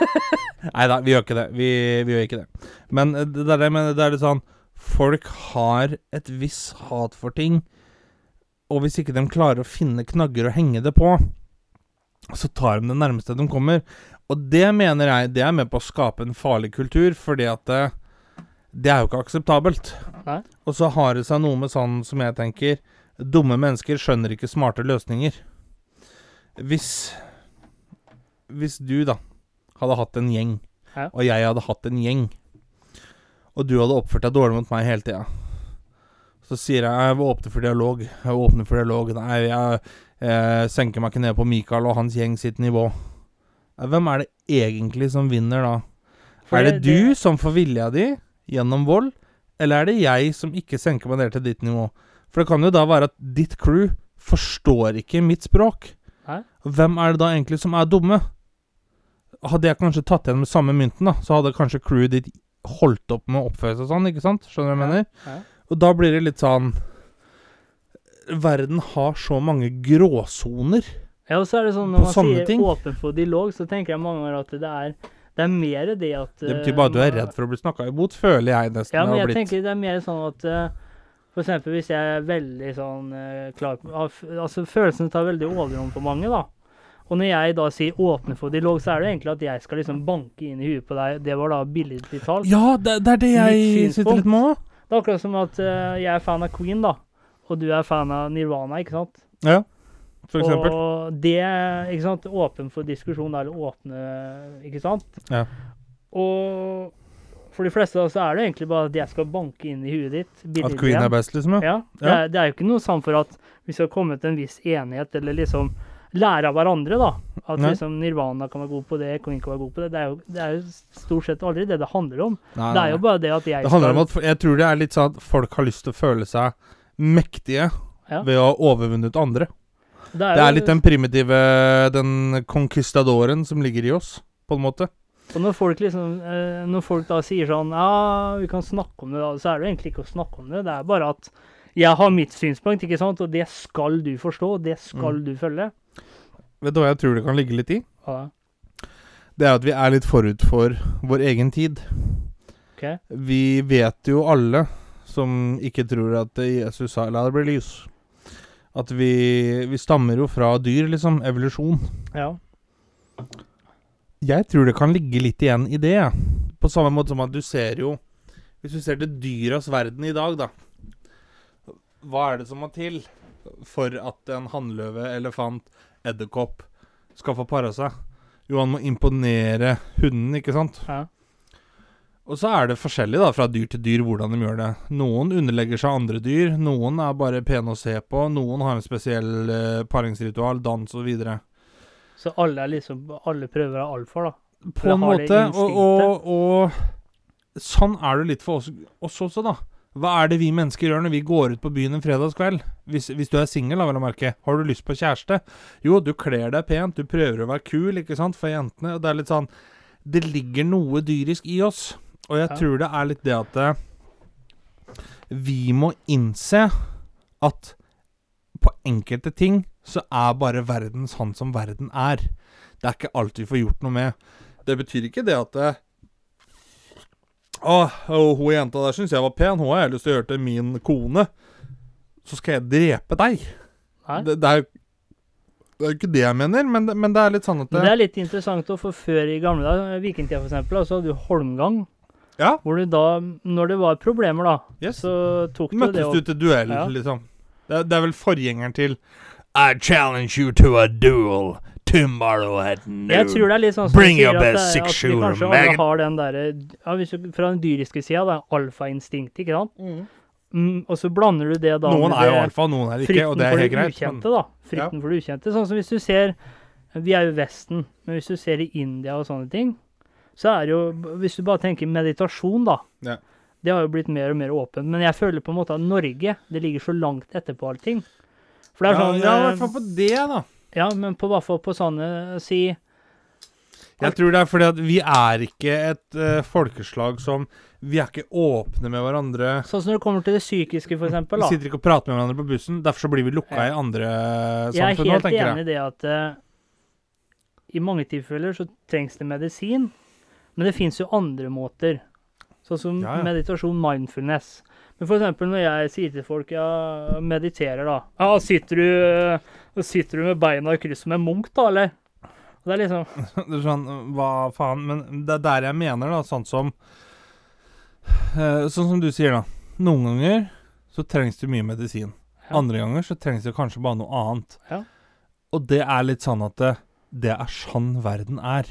Nei da, vi gjør ikke det. Vi, vi gjør ikke det. Men eh, det er det men. Det er litt sånn Folk har et visst hat for ting. Og hvis ikke de klarer å finne knagger å henge det på, så tar de det nærmeste de kommer. Og det mener jeg det er med på å skape en farlig kultur, fordi at det, det er jo ikke akseptabelt. Nei. Og så har det seg noe med sånn som jeg tenker Dumme mennesker skjønner ikke smarte løsninger. Hvis Hvis du, da, hadde hatt en gjeng, Ja. og jeg hadde hatt en gjeng, og du hadde oppført deg dårlig mot meg hele tida, så sier jeg jeg vil åpne for dialog. Jeg åpner åpne for dialog. Nei, jeg, jeg senker meg ikke ned på Mikael og hans gjeng sitt nivå. Eh, Hvem er det egentlig som vinner da? For er det det- du som får vilja di gjennom vold, eller er det jeg som ikke senker meg ned til ditt nivå? For det kan jo da være at ditt crew forstår ikke mitt språk. Hæ? Hvem er det da egentlig som er dumme? Hadde jeg kanskje tatt igjen med samme mynten, da, så hadde kanskje crewet ditt holdt opp med å oppføre seg sånn, ikke sant? Skjønner du hva jeg mener? Ja. Og da blir det litt sånn Verden har så mange gråsoner. Ja, og så er det sånn når man sier ting. åpen for dialog, så tenker jeg mange ganger at det er, det er mer det at Det betyr bare at du er eh, redd for å bli snakka imot, føler jeg nesten. Ja, men jeg tenker det er mer sånn at eh, For eksempel hvis jeg er veldig sånn eh, klar på Altså følelsene tar veldig overhånd for mange, da. Og når jeg da sier 'åpne for dialog', så er det jo egentlig at jeg skal liksom banke inn i huet på deg. Det var da billedlig talt. Ja, det, det er det jeg sitter litt med òg. Det er akkurat som at uh, jeg er fan av Queen, da. Og du er fan av Nirvana, ikke sant? Ja, for eksempel. Og det, ikke sant, åpen for diskusjon, eller åpne, ikke sant? Ja. Og for de fleste da, så er det egentlig bare at jeg skal banke inn i huet ditt. At Queen igjen. er best, liksom? Ja. Ja, det, Er, det er jo ikke noe sånn for at vi skal komme til en viss enighet, eller liksom lære av hverandre, da. At Nei. liksom Nirvana kan være god på det, Queen kan være god på det. Det er jo, det er jo stort sett aldri det det handler om. Nei, Det er jo bare det at jeg Det handler skal om at Jeg tror det er litt sånn at folk har lyst til å føle seg mektige Ja. ved å ha overvunnet andre. det Det jo- er litt den primitive Den conquistadoren som ligger i oss, på en måte. Og når folk liksom eh, Når folk da sier sånn Ja, vi kan snakke om det, da, så er det egentlig ikke å snakke om det. Det er bare at jeg har mitt synspunkt, ikke sant, og det skal du forstå, og det skal Mm. du følge. Vet du hva jeg tror det kan ligge litt i? Ja, Det er at vi er litt forut for vår egen tid. ok. Vi vet jo alle som ikke tror at Jesus sa 'la det bli lys', at vi, vi stammer jo fra dyr, liksom. Evolusjon. Ja. Jeg tror det kan ligge litt igjen i det. På samme måte som at du ser jo Hvis du ser til dyras verden i dag, da. Hva er det som må til for at en hannløve, elefant, edderkopp skal få para seg? Jo, han må imponere hunden, ikke sant? ja. Og så er det forskjellig da, fra dyr til dyr hvordan de gjør det. Noen underlegger seg andre dyr, noen er bare pene å se på, noen har en spesiell uh, paringsritual, dans og videre. Så alle er liksom Alle prøver å være alfa, da. På en måte. Og, og, og sånn er det litt for oss, oss også, da. Hva er det vi mennesker gjør når vi går ut på byen en fredagskveld? Hvis, hvis du er singel, vel å merke. Har du lyst på kjæreste? Jo, du kler deg pent, du prøver å være kul, ikke sant, for jentene. Og det er litt sånn Det ligger noe dyrisk i oss. Og jeg Ja. tror det er litt det at eh, vi må innse at på enkelte ting så er bare verden sånn som verden er. Det er ikke alt vi får gjort noe med. Det betyr ikke det at det, og hun jenta der syns jeg var pen, hun har jeg lyst til å gjøre til min kone. Så skal jeg drepe deg. Det, det er jo det er ikke det jeg mener, men, det- men det er litt sånn at det, det er litt interessant, å for før i gamle dager, vikingtida f.eks., så hadde du holmgang. Ja. Hvor du da, når det var problemer, da, Yes. så tok du det Møttes du til duell, Ja. liksom? Det, det er vel forgjengeren til I challenge you to a duel tomorrow at noon. Jeg tror det er litt sånn som Bring your at, det, best er- six-shooter, kanskje alle har den derre ja, hvis du, Fra den dyriske sida, da, alfainstinktet, ikke sant? Mm. Mm, og så blander du det da Noen med er jo alfa, noen er ikke, frykten og det er for det greit. ukjente, Men, da. Frykten for det ukjente. Sånn som hvis du ser Vi er jo Vesten, men hvis du ser i India og sånne ting, så er det jo Hvis du bare tenker meditasjon, da. Ja. Det har jo blitt mer og mer åpent. Men jeg føler på en måte at Norge det ligger så langt etterpå allting. For det er ja, sånn ja, i eh, hvert fall på det, da. Ja, men på hvert fall på sånne Si Jeg tror det er fordi at vi er ikke et uh, folkeslag som Vi er ikke åpne med hverandre. Sånn som når det kommer til det psykiske, eksempel, Vi sitter ikke og prater med hverandre på bussen. Derfor så blir vi lukka Ja. i andre Jeg er samfunn nå, helt tenker enig jeg. i det at uh, i mange tilfeller så trengs det medisin, men det fins jo andre måter. Sånn som Ja, ja. meditasjon, mindfulness. Men eksempel når jeg sier til folk ja, mediterer, da. Ja, sitter du, eh, sitter du med beina i kryss som en munk, da, eller? Det er liksom Det er sånn, hva faen? Men det er der jeg mener, da, sånn som eh, Sånn som du sier, da. Noen ganger så trengs det mye medisin. Ja. Andre ganger så trengs det kanskje bare noe annet. Ja. Og det er litt sånn at det, det er sånn verden er.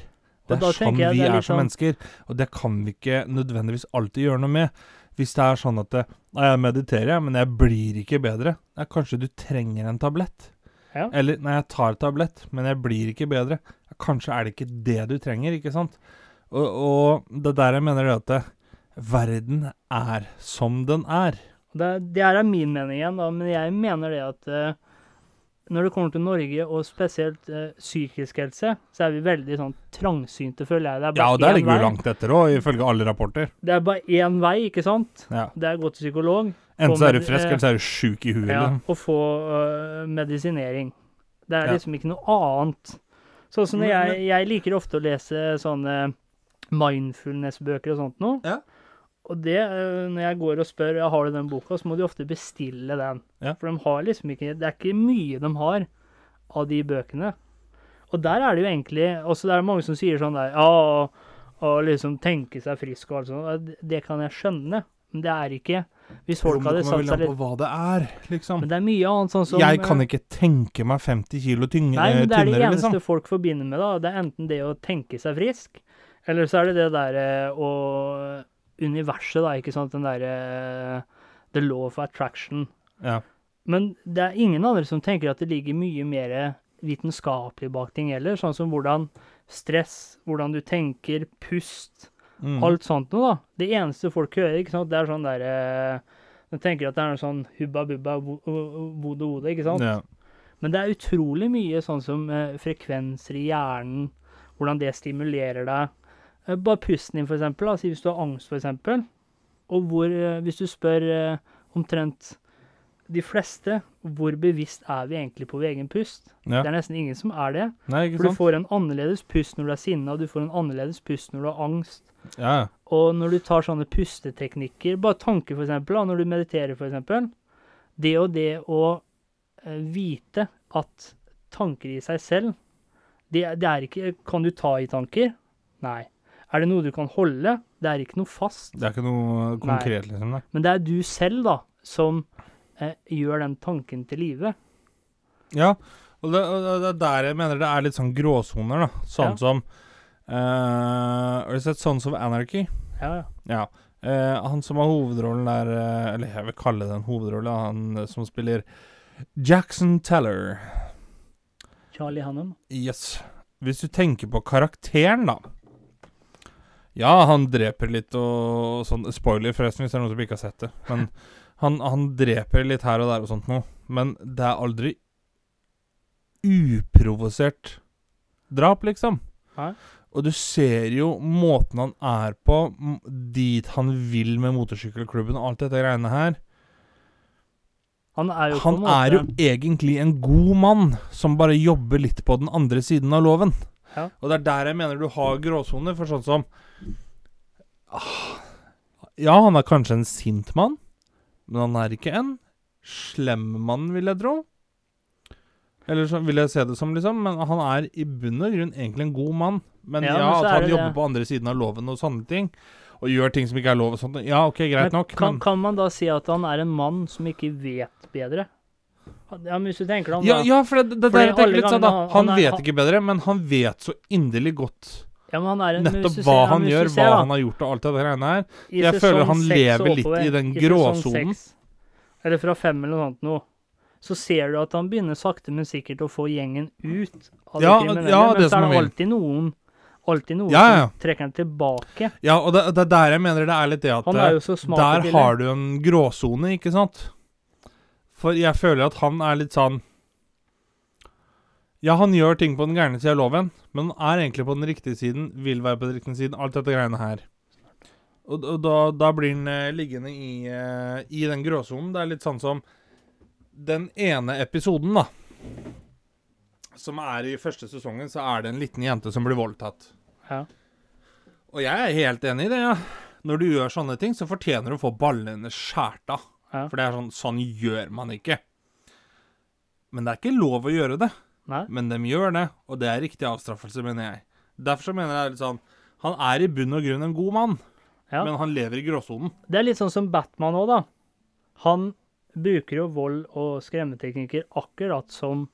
Det er sånn vi er er, som sånn- mennesker. Og det kan vi ikke nødvendigvis alltid gjøre noe med. Hvis det er sånn at det, jeg mediterer, men jeg blir ikke bedre. Ja, kanskje du trenger en tablett. Ja. Eller nei, jeg tar tablett, men jeg blir ikke bedre. Kanskje er det ikke det du trenger, ikke sant? Og, og det er der jeg mener at verden er som den er. Det, det her er min mening igjen, da, men jeg mener det at eh, når det kommer til Norge, og spesielt eh, psykisk helse, så er vi veldig sånn trangsynte, føler jeg. Ja, og der ligger vi langt etter òg, ifølge alle rapporter. Det er bare én vei, ikke sant? Ja. Det er å gå til psykolog Enten så er du frisk, eller så er du sjuk i huet. ja, liksom. og få uh, medisinering. Det er Ja. liksom ikke noe annet. Sånn som jeg, jeg liker ofte å lese sånne mindfulness-bøker og sånt noe. Ja. Og det, øh, når jeg går og spør ja, har du den boka, så må de ofte bestille den. Ja. For de har liksom ikke Det er ikke mye de har av de bøkene. Og der er det jo egentlig Også det er mange som sier sånn der Ja, og liksom tenke seg frisk og alt sånt. Det- kan jeg skjønne, men det er ikke Hvis folk hadde satt seg litt på hva det er, liksom. Men det er mye annet sånn som jeg kan eh, ikke tenke meg 50 kilo tyng Nei, men det er det eneste liksom. folk forbinder med da. Det er enten det å tenke seg frisk, eller så er det det derre å Universet, da, ikke sant. Den derre The law of attraction. Ja. Men det er ingen andre som tenker at det ligger mye mer vitenskapelig bak ting heller. Sånn som hvordan stress, hvordan du tenker, pust, Mm. alt sånt noe, da. Det eneste folk hører, ikke sant, det er sånn derre De tenker at det er noe sånn hubba bubba wodo wodo, ikke sant. Ja. Men det er utrolig mye sånn som eh, frekvenser i hjernen, hvordan det stimulerer deg. Eh, bare pusten din, for eksempel. Altså, hvis du har angst, for eksempel. Og hvor, eh, hvis du spør eh, omtrent de fleste, hvor bevisst er vi egentlig på vår egen pust? ja. Det er nesten ingen som er det. Nei, ikke For du får en annerledes pust når du er sinna, du får en annerledes pust når du har angst. Ja. Og når du tar sånne pusteteknikker, bare tanker for eksempel, når du mediterer for eksempel, det og det å vite at tanker i seg selv, det, det er ikke, kan du ta i tanker? Nei. Er det noe du kan holde? Det er ikke noe fast. Det er ikke noe konkret, liksom. Nei. Men det er du selv da, som eh, gjør den tanken til live. Ja, og det, og det er der jeg mener det er litt sånn gråsoner, da. Sånn Ja. som eh, Har du sett Sons of Anarchy? Ja, ja. Ja. Eh, han som har hovedrollen der eh, Eller jeg vil kalle det en hovedrolle, han som spiller Jackson Teller. Charlie Hannum. Yes. Hvis du tenker på karakteren, da. Ja, han dreper litt og sånn Spoiler, forresten, hvis det er noen som ikke har sett det. Men han, han dreper litt her og der og sånt noe. Men det er aldri uprovosert drap, liksom. Hæ? Og du ser jo måten han er på, dit han vil med motorsykkelklubben og alt dette greiene her. Han er jo Han er jo egentlig en god mann som bare jobber litt på den andre siden av loven. Ja. Og det er der jeg mener du har gråsoner, for sånn som Ja, han er kanskje en sint mann, men han er ikke en slem mann, vil jeg tro. Eller så vil jeg se det som, liksom. Men han er i bunn og grunn egentlig en god mann. Men ja, Ja, men at han jobber det. på andre siden av loven og sånne ting. og gjør ting som ikke er lov og sånt. Ja, ok, greit Men nok, kan, men kan man da si at han er en mann som ikke vet bedre? Ja, men hvis du tenker deg om, ja, da. ja, for det, det, det der tenker jeg litt sånn, da. han- Han han er- vet ikke bedre, men han vet så inderlig godt Ja, men han er en, nettopp hva han men gjør, hva da, han har gjort og alt det greiene her. i Jeg føler han lever litt i den gråsonen. Eller fra fem eller noe sånt noe. Så ser du at han begynner sakte, men sikkert å få gjengen ut av Ja, de kriminelle. ja, men så er det alltid noen Alltid noen Ja, ja. som trekker han tilbake. Ja, og det, er der jeg mener det er litt det at i Der har du en gråsone, ikke sant? For jeg føler at han er litt sånn Ja, han gjør ting på den gærne sida av loven, men han er egentlig på den riktige siden, vil være på den riktige siden, alt dette greiene her. Og, og da, da blir han eh, liggende i, eh, i den gråsonen. Det er litt sånn som den ene episoden, da. Som er i første sesongen, så er det en liten jente som blir voldtatt. Ja. Og jeg er helt enig i det, ja. Når du gjør sånne ting, så fortjener du å få ballene skjært av. Ja. For det er sånn Sånn gjør man ikke. Men det er ikke lov å gjøre det. Nei? Men de gjør det, og det er riktig avstraffelse, mener jeg. Derfor så mener jeg litt sånn Han er i bunn og grunn en god mann, Ja. men han lever i gråsonen. Det er litt sånn som Batman òg, da. Han bruker jo vold og skremmeteknikker akkurat som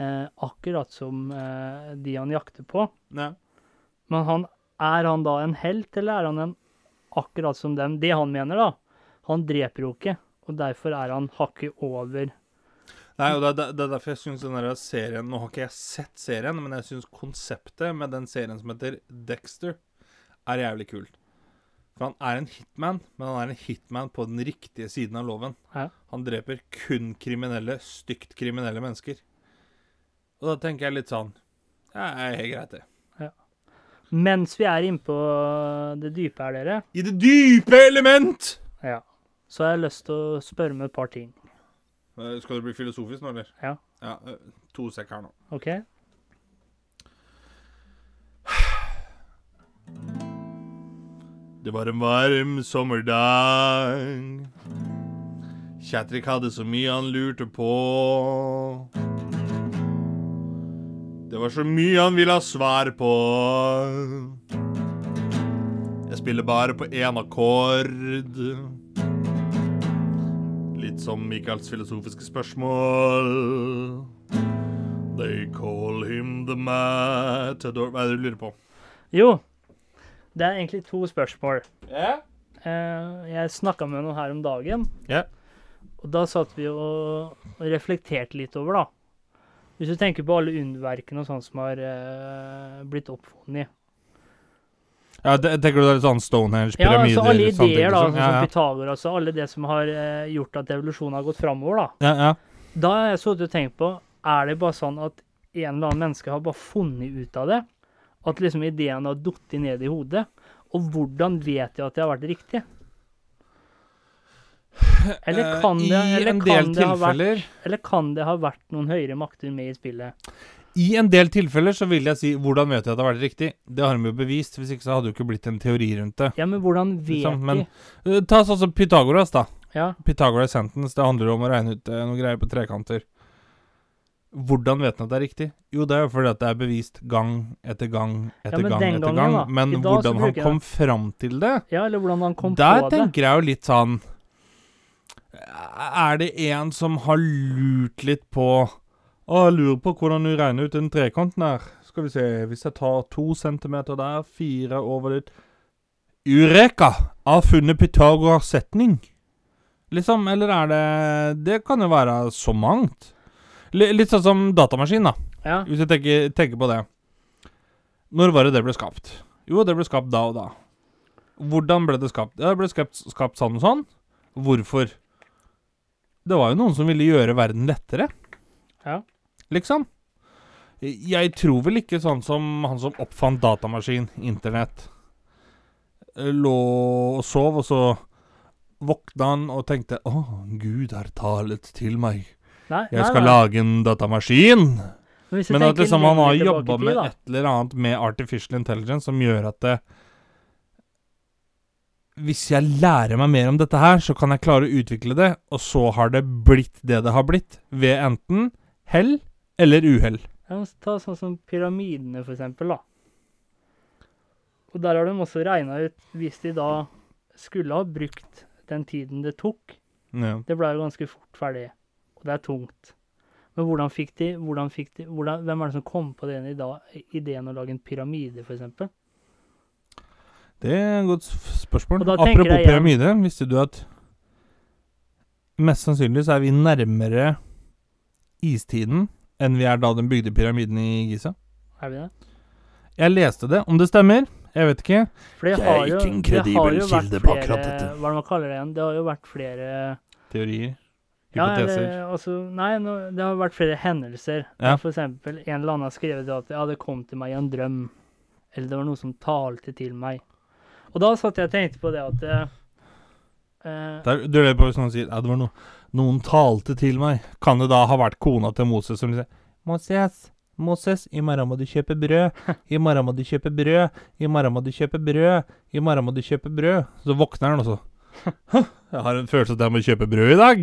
eh, Akkurat som eh, de han jakter på. Ja. Men han, er han da en helt, eller er han en akkurat som dem? Det han mener, da. Han dreper jo ikke, og derfor er han hakket over. Nei, og det, det, det er derfor jeg syns den der serien Nå har ikke jeg sett serien, men jeg syns konseptet med den serien som heter Dexter, er jævlig kult. For han er en hitman, men han er en hitman på den riktige siden av loven. Ja. Han dreper kun kriminelle, stygt kriminelle mennesker. Og da tenker jeg litt sånn Ja, er helt greit, det. Mens vi er inne på det dype her, dere, I det dype element! ja, så har jeg lyst til å spørre med et par ting. Eh, Skal du bli filosofisk nå, eller? Ja. ja eh, to sekk her nå. OK? Det var en varm sommerdag. Kjatrik hadde så mye han lurte på. Det var så mye han ville ha svar på. Jeg spiller bare på én akkord. Litt som Michaels filosofiske spørsmål. They call him the matador Hva er det du lurer på? Jo, det er egentlig to spørsmål. Ja? Eh, jeg snakka med noen her om dagen, Ja. og da satt vi og, og reflekterte litt over, da. Hvis du tenker på alle underverkene og sånt som har eh, blitt oppfunnet. Ja, det, tenker du det er litt sånn Stonehenge, Ja, pyramider altså alle ideer, da, liksom? sånn ja, som ja. Pythagoras og alle det som har eh, gjort at evolusjonen har gått framover, da. ja, ja. Da har jeg sittet og tenkt på Er det bare sånn at en eller annen menneske har bare funnet ut av det? At liksom ideen har falt ned i hodet? Og hvordan vet jeg at det har vært riktig? Eller Eh, kan det, eller kan det, ha vært, eller kan det ha vært noen høyere makter med i spillet? I en del tilfeller så vil jeg si Hvordan vet jeg at det har vært riktig? Det har de jo bevist. Hvis ikke så hadde det jo ikke blitt en teori rundt det. Ja, men hvordan vet Liksom, men- de? Eh, Ta sånn som Pythagoras, da. Ja, Pythagoras sentence. Det handler om å regne ut eh, noen greier på trekanter. Hvordan vet han at det er riktig? Jo, det er jo fordi at det er bevist gang etter gang etter ja, gang etter gangen, gang. da. Men dag hvordan han kom det. fram til det ja eller hvordan han kom Der på det? Der tenker jeg jo litt sånn Er det en som har lurt litt på Å, jeg lurer på hvordan du regner ut den trekanten her. Skal vi se Hvis jeg tar to centimeter der, fire over dit Eureka! Har funnet Pythagoras setning. Liksom, eller er det Det kan jo være så mangt. L Litt sånn som datamaskin, da. Ja, Hvis jeg tenker, tenker på det. Når var det det ble skapt? Jo, det ble skapt da og da. Hvordan ble det skapt? Ja, det ble skapt, skapt sånn og sånn. Hvorfor? Det var jo noen som ville gjøre verden lettere, ja. Liksom. Jeg tror vel ikke sånn som han som oppfant datamaskin, internett, eh, lå og sov, og så våkna han og tenkte Å, Gud har talet til meg. Nei, Jeg skal nei. lage en datamaskin. Men, Men at liksom han har jobba med da. et eller annet med artificial intelligence som gjør at det Hvis jeg lærer meg mer om dette her, så kan jeg klare å utvikle det, og så har det blitt det det har blitt, ved enten hell eller uhell. Ja, Ta sånn som pyramidene, for eksempel, da. Og der har de også regna ut Hvis de da skulle ha brukt den tiden det tok Ja. Det ble jo ganske fort ferdig, og det er tungt. Men hvordan fikk de, hvordan fikk de hvordan, Hvem er det som kom på den ideen å lage en pyramide, f.eks.? Det er et godt spørsmål. Apropos jeg pyramide, visste du at mest sannsynlig så er vi nærmere istiden enn vi er da de bygde pyramiden i Giza? Er vi det? Jeg leste det. Om det stemmer, jeg vet ikke. For det Jeg er har jo, ikke en kredibel kilde på akkurat dette. Hva er det man kaller det igjen? Det har jo vært flere Teorier. Ja, Hypoteser. eller, altså, nei, no, det har vært flere hendelser. Ja. For eksempel, en eller annen har skrevet at ja, det kom til meg i en drøm. Eller det var noe som talte til meg. Og da satt jeg og tenkte på det at eh, eh, Der, du lurer på hvis noen sier ja, det var noe, noen talte til meg. Kan det da ha vært kona til Moses som sier Moses, Moses, i morgen må du kjøpe brød. I morgen må du kjøpe brød. I morgen må du kjøpe brød. I morgen må du kjøpe brød. Så våkner han også. «Hå, Jeg har en følelse at jeg må kjøpe brød i dag.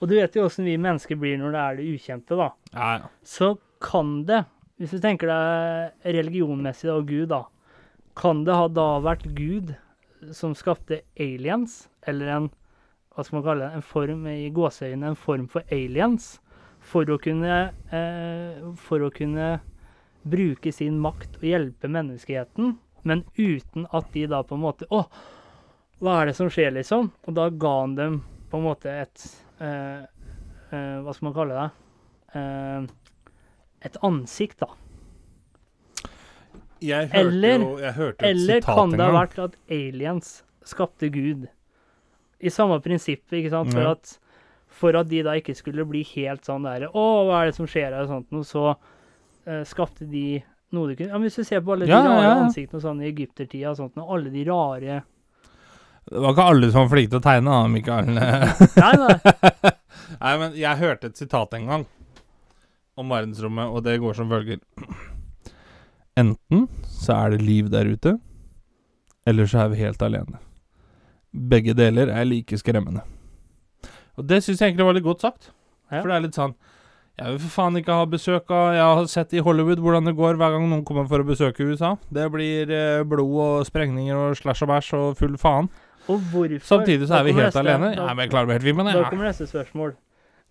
Og du vet jo åssen vi mennesker blir når det er det ukjente, da. Ja, ja. Så kan det, hvis du tenker deg religionmessig og Gud, da, kan det ha da vært Gud som skapte aliens, eller en hva skal man kalle det, en form i gåseøynene, en form for aliens, for å kunne eh, for å kunne bruke sin makt og hjelpe menneskeheten, men uten at de da på en måte Å, hva er det som skjer, liksom? Og da ga han dem på en måte et eh, eh, Hva skal man kalle det? Eh, et ansikt, da. Jeg hørte Eller- jo Jeg hørte et Eller sitat kan det ha vært at aliens skapte Gud? I samme prinsipp, ikke sant? For at, for at de da ikke skulle bli helt sånn der Å, hva er det som skjer her, og sånt noe, så uh, skapte de noe du kunne ja, men Hvis du ser på alle de Ja, rare ja, ja. ansiktene og sånn i egyptertida og sånt, og alle de rare Det var ikke alle som var flinke til å tegne, da, Mikael. Nei, nei. Nei, men jeg hørte et sitat en gang om verdensrommet, og det går som følger. Enten så er det liv der ute, eller så er vi helt alene. Begge deler er like skremmende. Og det syns jeg egentlig var litt godt sagt. Ja. For det er litt sånn Jeg vil for faen ikke ha besøk av Jeg har sett i Hollywood hvordan det går hver gang noen kommer for å besøke USA. Det blir eh, blod og sprengninger og slash og bæsj og full faen. Og hvorfor Samtidig så er vi helt neste- alene. Da, Ja, men jeg klarer meg helt fint med det. da kommer neste spørsmål.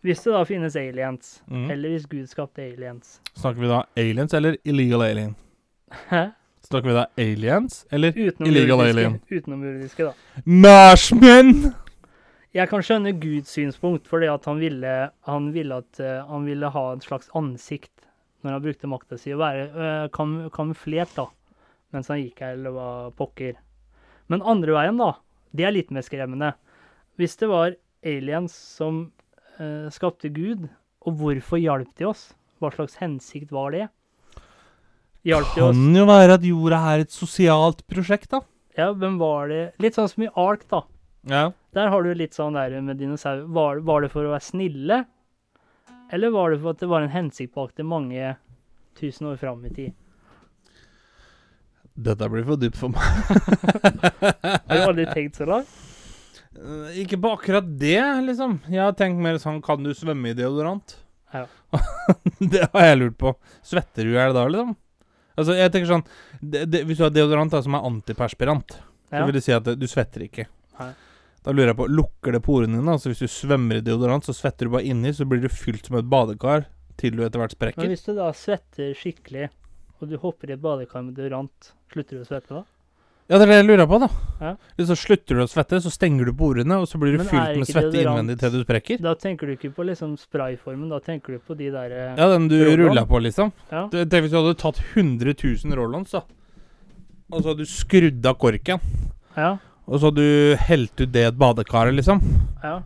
Hvis det da finnes aliens, Mm. eller hvis Gud skapte aliens Snakker vi da aliens eller illegal alien? Hæ? Snakker vi da aliens eller illegal alien? utenomjordiske, da. Marsmenn! Jeg kan skjønne Guds synspunkt, fordi at han ville, han ville at eh, han ville ha et slags ansikt når han brukte makta si, å være uh, kam, kamuflert, da, mens han gikk her eller var pokker. Men andre veien, da, det er litt mer skremmende. Hvis det var aliens som eh, skapte Gud, og hvorfor hjalp de oss? Hva slags hensikt var det? Hjalp jo oss? Kan jo være at jorda er et sosialt prosjekt, da. Ja, hvem var det? Litt sånn som i Ark, da. Ja. Der har du litt sånn der med dinosaurer. Var, var det for å være snille? Eller var det for at det var en hensikt bak det mange tusen år fram i tid? Dette blir for dypt for meg. Har du aldri tenkt så langt? Eh, Ikke på akkurat det, liksom. Jeg har tenkt mer sånn Kan du svømme i deodorant? Ja. det har jeg lurt på. Svetter du i hjel da, liksom? Altså, jeg tenker sånn det, det, Hvis du har deodorant da, som er antiperspirant, så vil det si at du svetter ikke. Nei. Da lurer jeg på, Lukker det porene dine? Altså Hvis du svømmer i deodorant, så svetter du bare inni, så blir du fylt som et badekar til du etter hvert Men hvis du da svetter skikkelig, og du hopper i et badekar med deodorant, slutter du å svette da? Ja, det er det jeg lurer på, da. Ja. Så slutter du å svette, så stenger du porene, og så blir du Men fylt med svette deodorant- innvendig til du sprekker. Da tenker du ikke på liksom sprayformen, da tenker du på de der eh, Ja, den du Roll-on. rulla på, liksom. Ja. Tenk hvis du hadde tatt 100 000 roll-ons, da. Og så hadde du skrudd av korken. Ja. Og så hadde du helt ut det i et badekar, liksom. ja.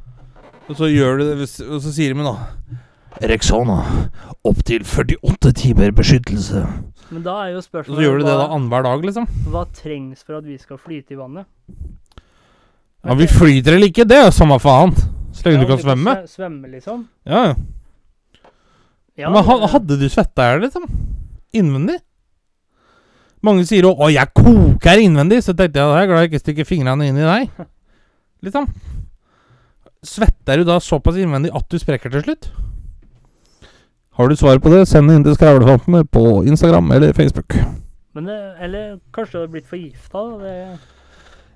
Og så gjør du det, hvis- og så sier de da Rexona. Opptil 48 timer beskyttelse. Men da er jo spørsmålet så gjør du det da annenhver dag, liksom. hva trengs for at vi skal flyte i vannet? Ja, Vi flyter eller ikke, det er jo samme faen. Så lenge Ja, du kan svømme. Svømme, liksom? Ja, ja. Ja, Men ha, hadde du svetta her, liksom? Innvendig? Mange sier jo 'Å, jeg koker innvendig', så tenkte jeg da er jeg glad jeg ikke stikker fingrene inn i deg. Liksom. Svetter du da såpass innvendig at du sprekker til slutt? Har du svar på det, send det inn til Skravlefantene på Instagram eller Facebook. Men det, eller kanskje du hadde blitt forgifta?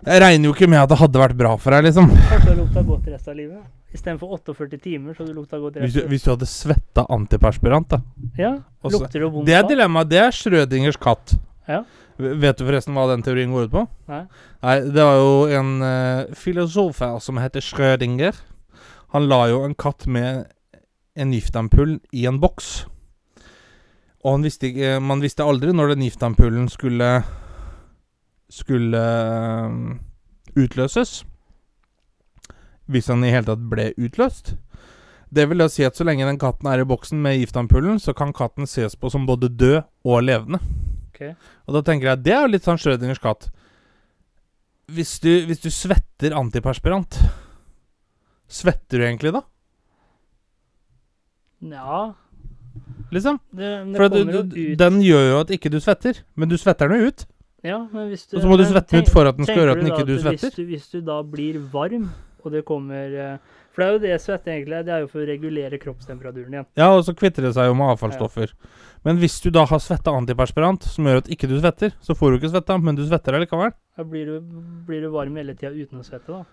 Jeg regner jo ikke med at det hadde vært bra for deg, liksom. kanskje du lukta godt resten av livet? Istedenfor 48 timer, så du lukta godt Hvis du, resten. hvis du hadde svetta antiperspirant, da. Ja, Også, Lukter det vondt Det er dilemmaet. Det er Schrødingers katt. Ja. Vet du forresten hva den teorien går ut på? Nei. Nei, det var jo en uh, filosof her som heter Schrødinger. Han la jo en katt med en giftampull i en boks. Og visste ikke, man visste aldri når den giftampullen skulle Skulle eh, utløses. Hvis han i hele tatt ble utløst. Det vil da si at så lenge den katten er i boksen med giftampullen, så kan katten ses på som både død og levende. Okay. Og da tenker jeg det er jo litt sånn Schrødingers katt. Hvis du, hvis du svetter antiperspirant, svetter du egentlig da? Ja Liksom? Det, det For du, du, den gjør jo at ikke du svetter, men du svetter den jo ut. Ja, men hvis du Og så må du svette tenk- ut for at den skal gjøre at den ikke du svetter. Hvis du, hvis du da blir varm, og det kommer eh, For det er jo det svette egentlig er. Det er jo for å regulere kroppstemperaturen igjen. Ja, og så kvitter det seg jo med avfallsstoffer. Men hvis du da har svetta antiperspirant, som gjør at ikke du svetter, så får du ikke svetta, men du svetter allikevel. Da blir du, blir du varm hele tida uten å svette, da.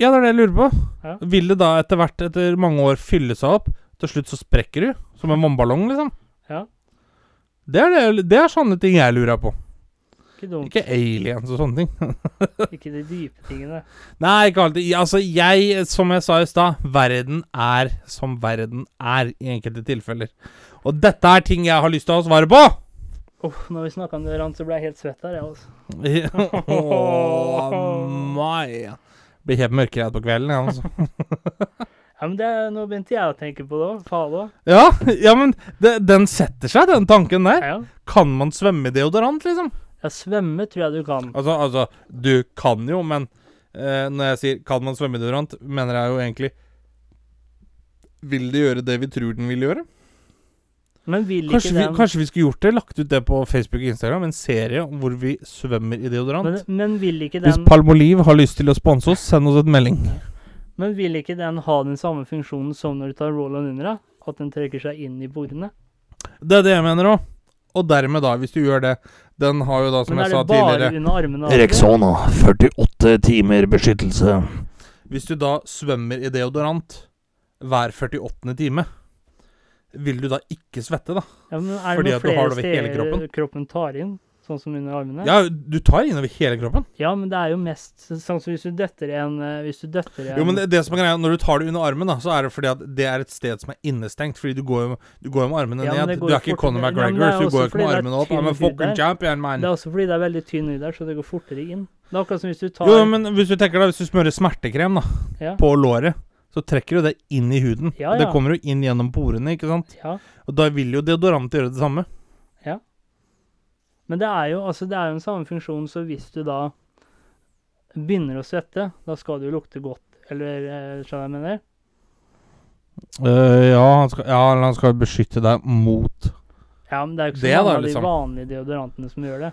Ja, det er det jeg lurer på. Ja. Vil det da etter hvert, etter mange år, fylle seg opp? Til slutt så sprekker du, som en vannballong, liksom. Ja. Det er, det, det er sånne ting jeg lurer på. Ikke dumt. Ikke aliens og sånne ting. Ikke de dype tingene. Nei, ikke alltid. Altså, jeg, som jeg sa i stad, verden er som verden er i enkelte tilfeller. Og dette er ting jeg har lyst til å ha svaret på! Oh, når vi snakka om det, Rand, så ble jeg helt svett her, jeg, altså. Åh, my. Blir helt mørkeredd på kvelden, jeg, altså. Ja, men det, er- Nå begynte jeg å tenke på det òg. Faen òg. Ja, ja men det, den setter seg, den tanken der. Ja. Kan man svømme i deodorant, liksom? ja, svømme tror jeg du kan. Altså, altså du kan jo, men eh, når jeg sier 'kan man svømme i deodorant', mener jeg jo egentlig Vil det gjøre det vi tror den vil gjøre? Men vil Kanskje ikke vi, den kanskje vi skulle gjort det? Lagt ut det på Facebook og Instagram? En serie hvor vi svømmer i deodorant? men, men vil ikke den... Hvis Palmoliv har lyst til å sponse oss, send oss et melding. Men vil ikke den ha den samme funksjonen som når du tar roll-on under? da? At den trekker seg inn i bordene? Det er det jeg mener òg. Og dermed, da, hvis du gjør det Den har jo da, som jeg sa tidligere? Rexona, 48 timer beskyttelse. Hvis du da svømmer i deodorant hver 48. time, vil du da ikke svette, da? Ja, men er det Fordi noen flere steder kroppen? kroppen tar inn? Sånn som under armene? Ja, du tar innover hele kroppen. Ja, men det er jo mest sånn som hvis du døtter en eh, Hvis du døtter en Jo, men det, det som er greia, når du tar det under armen, da, så er det fordi at det er et sted som er innestengt. Fordi du går jo, du går jo med armene Ja, ned. Du er ikke Conor McGregor, ja, så du går jo ikke med armene opp. I'm a fucking der. champion, Det er også fordi det er veldig tynn hud der, så det går fortere inn. Det er akkurat som hvis du tar Jo, men hvis du tenker da, hvis du smører smertekrem da, ja, på låret, så trekker du det inn i huden. Ja, Og det kommer jo inn gjennom porene, ikke sant? ja. Og da vil jo deodorant gjøre det samme. Men det er jo altså det er jo den samme funksjonen, så hvis du da begynner å svette, da skal det jo lukte godt. Eller eh, skjønner du hva jeg mener? Eh, ja, han skal, ja, eller han skal beskytte deg mot Ja, men det er jo ikke så Det mange da, av de liksom. vanlige deodorantene som gjør det.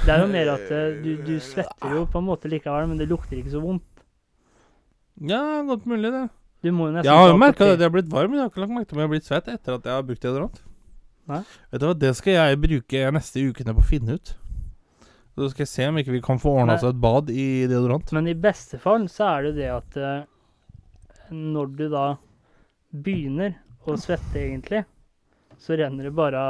Det er jo mer at eh, du, du svetter jo på en måte likevel, men det lukter ikke så vondt. Ja, godt mulig, det. Du må jo nesten Jeg har jo merka det. at jeg har blitt varm, men jeg har ikke lagt merke til om jeg har blitt svett etter at jeg har brukt deodorant. Nei. Vet du hva, det skal jeg bruke neste ukene på å finne ut. Så skal jeg se om ikke vi kan få ordna oss et bad i deodorant. Men i beste fall så er det det at eh, når du da begynner å svette egentlig, så renner det bare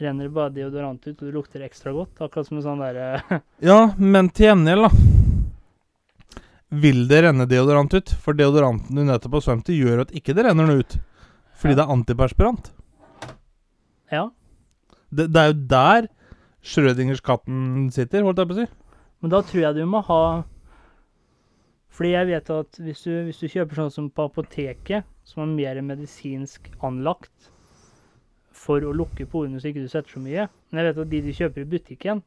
renner det bare deodorant ut, og det lukter ekstra godt. Akkurat som en sånn derre Ja, men til gjengjeld, da. Vil det renne deodorant ut? For deodoranten du nettopp har svømt i, gjør at ikke det renner noe ut. Fordi Ja. det er antiperspirant. Ja. Det, det er jo der Schrødingers katten sitter, holdt jeg på å si. Men da tror jeg du må ha Fordi jeg vet at hvis du, hvis du kjøper sånn som på apoteket, som er mer medisinsk anlagt for å lukke porene så ikke du svetter så mye Men jeg vet at de du kjøper i butikken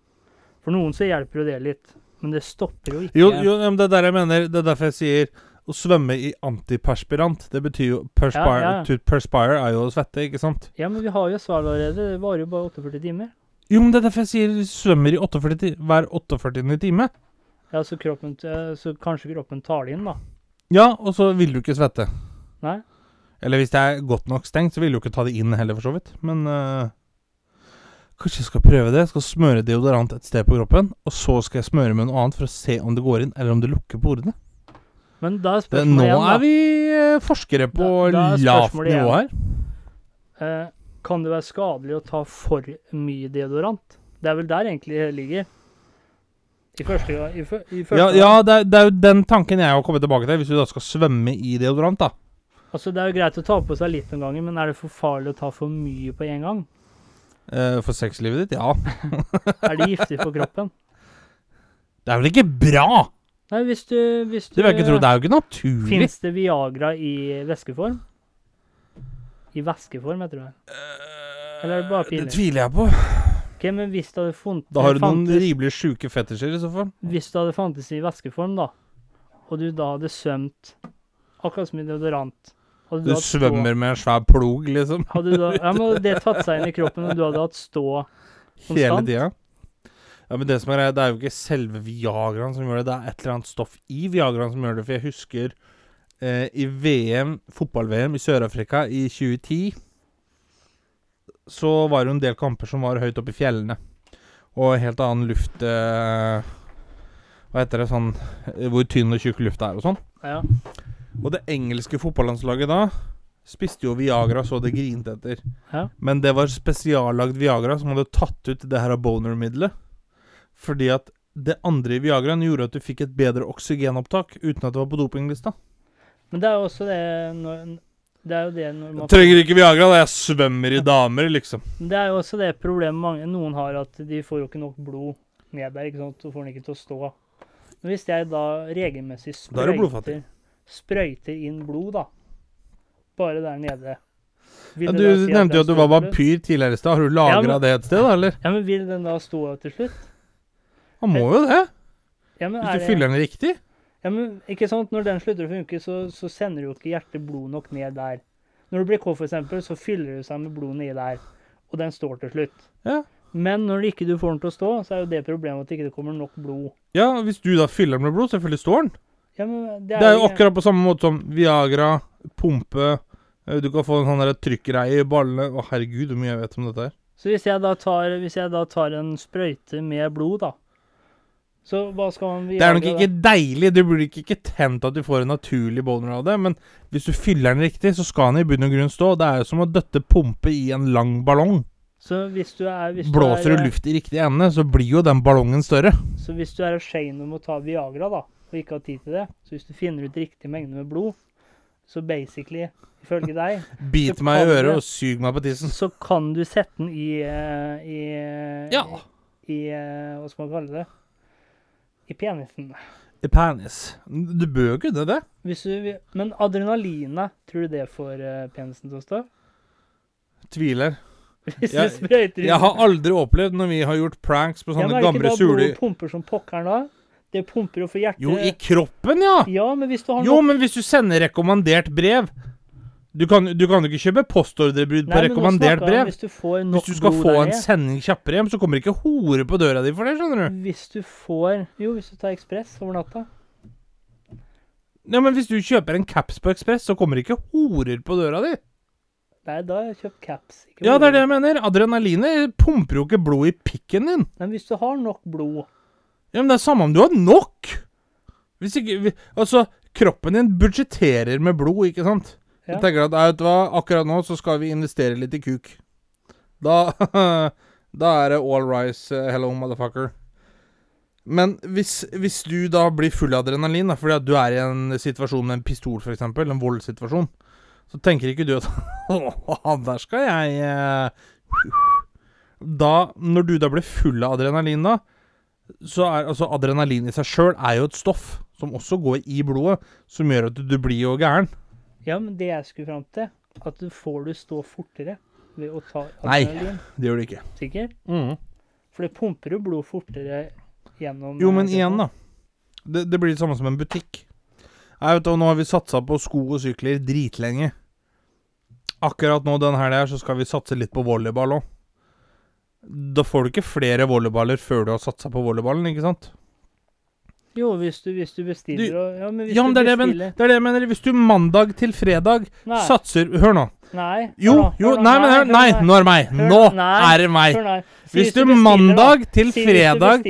For noen så hjelper jo det litt, men det stopper jo ikke Jo, jo men det er der jeg mener Det er derfor jeg sier å svømme i antiperspirant. Det betyr jo perspire, Ja, ja. To perspire er jo å svette, ikke sant? Ja, men vi har jo svar allerede. Det varer jo bare 48 timer. Jo, men det er derfor jeg sier svømmer i 48 ti hver 48. time. Ja, så, kroppen, eh, så kanskje kroppen tar det inn, da. Ja, og så vil du ikke svette. Nei? Eller hvis det er godt nok stengt, så vil du ikke ta det inn heller, for så vidt. Men eh, Kanskje jeg skal prøve det. Jeg skal smøre deodorant et sted på kroppen, og så skal jeg smøre med noe annet for å se om det går inn, eller om det lukker porene. Men da er spørsmålet nå igjen, da. er vi eh, forskere på Da- da er lavt spørsmålet nivå her. Eh, kan det være skadelig å ta for mye deodorant? Det er vel der egentlig det ligger. I første gang i, fø- i første Ja, ja det, er, det er jo den tanken jeg har kommet tilbake til, hvis du da skal svømme i deodorant, da. Altså, det er jo greit å ta på seg litt noen ganger, men er det for farlig å ta for mye på en gang? Eh, for sexlivet ditt, ja. Er det giftig for kroppen? Det er vel ikke bra? Nei, hvis du, hvis du Det vil ikke tro. Det er jo ikke naturlig. Fins det Viagra i væskeform? I væskeform, jeg tror jeg. Eller er det bare piller? Det tviler jeg på. Ok, men hvis det hadde funnet, Da har du noen fantes, rimelig sjuke fetisjer i så fall. Hvis det hadde fantes i væskeform, da, og du da hadde svømt akkurat som i deodorant hadde Du svømmer stå- med en svær plog, liksom. Hadde du da, ja, men det tatt seg inn i kroppen, og du hadde hatt stå Hele Konstant? tida. Ja, men det som er greia, det er jo ikke selve Viagraen som gjør det, det er et eller annet stoff i Viagraen som gjør det. For jeg husker eh, i VM, fotball-VM i Sør-Afrika i 2010, så var det jo en del kamper som var høyt oppe i fjellene. Og helt annen luft eh, Hva heter det sånn Hvor tynn og tjukk lufta er og sånn. Ja. Og det engelske fotballandslaget da spiste jo Viagra så det grinte etter. Ja. Men det var spesiallagd Viagra som hadde tatt ut det her boner-middelet. Fordi at det andre i Viagraen gjorde at du fikk et bedre oksygenopptak uten at det var på dopinglista. Men det er jo også det når Det er jo det når man Trenger ikke Viagra da jeg svømmer i damer, liksom. Det er jo også det problemet mange, noen har, at de får jo ikke nok blod ned der. ikke sant? Så får den ikke til å stå. Men hvis jeg da regelmessig Da er du blodfattig. sprøyter, sprøyter inn blod, da, bare der nede Ja, du si nevnte jo at du var vampyr tidligere i stad. Har du lagra ja, det et sted, da, eller? Ja, men vil den da stå til slutt? Han må jo det. Ja, men Hvis er du det- fyller den riktig. Ja, men ikke sant? Når den slutter å funke, så, så sender jo ikke hjertet blod nok ned der. Når du blir for eksempel, så fyller det seg med blod nedi der, og den står til slutt. Ja. Men når du ikke du får den til å stå, så er jo det problemet at det ikke kommer nok blod. Ja, hvis du da fyller den med blod, selvfølgelig står den. Ja, men Det er jo akkurat på samme måte som Viagra, pumpe eh, Du kan få en sånn trykkgreie i ballene. Å, herregud, hvor mye jeg vet om dette her. Så hvis jeg da tar, jeg da tar en sprøyte med blod, da, så hva skal man Det er nok ikke deilig. Du blir ikke, ikke tent at du får en naturlig boner av det, men hvis du fyller den riktig, så skal den i bunn og grunn stå. Det er jo som å døtte pumpe i en lang ballong. Så hvis du er hvis Blåser du du er, luft i riktig ende, så blir jo den ballongen større. Så hvis du er ashamed om å ta Viagra, da, og ikke har tid til det, så hvis du finner ut riktig mengde med blod, så basically, ifølge deg, Bit meg i øret og sug meg på tissen. så kan du sette den i i, i, Ja. i eh, Hva skal man kalle det? I penisen. I penis. Du bør jo kunne det. Hvis du, vil- men adrenalinet, tror du det får eh, penisen til å stå? Tviler. Hvis Jeg- du sprøyter Jeg har aldri opplevd når vi har gjort pranks på sånne gamle da blodet pumper som pokkeren da? Det pumper jo for hjertet. Jo, i kroppen, ja! Ja, men hvis du har Jo, men hvis du sender rekommandert brev Du kan, du kan ikke kjøpe postordrebrudd på rekommandert brev. Hvis du får nok Hvis du skal få en sending kjappere hjem, så kommer ikke hore på døra di for det, skjønner du. Hvis du får Jo, hvis du tar ekspress over natta. Ja, men hvis du kjøper en caps på Ekspress, så kommer ikke horer på døra di. Nei, da har jeg kjøpt caps. Ja, det er det jeg mener. Adrenalinet pumper jo ikke blod i pikken din. Men hvis du har nok blod Ja, men det er samme om du har nok. Hvis ikke Altså, kroppen din budsjetterer med blod, ikke sant? Ja. Du tenker at «Nei, vet hva, akkurat nå så skal vi investere litt i kuk. Da Da er det all rise, eh, hello motherfucker. Men hvis, hvis du da blir full av adrenalin, da, fordi at du er i en situasjon med en pistol, f.eks., en voldssituasjon, så tenker ikke du at Å, der skal jeg eh, Da, når du da blir full av adrenalin, da, så er altså adrenalin i seg sjøl er jo et stoff som også går i blodet, som gjør at du blir jo gæren. Ja, men det jeg skulle fram til, at du får du stå fortere ved å ta Nei. Det gjør det ikke. Sikker? Mm. For det pumper jo blod fortere gjennom Jo, men eh, igjen, da. Det, det blir det samme som en butikk. Jeg vet, og Nå har vi satsa på sko og sykler dritlenge. Akkurat nå den helga så skal vi satse litt på volleyball òg. Da får du ikke flere volleyballer før du har satsa på volleyballen, ikke sant? Jo, hvis du, hvis du bestiller Du- og Ja, men hvis Ja, men det er det, men det er det jeg mener. Hvis du mandag til fredag Nei, satser Hør nå. Nei. Jo, hør nå, jo, hør nå, nei, men hør, nei, nå er det meg. Nå nei, er det meg. Hør nå. Hvis du mandag til fredag.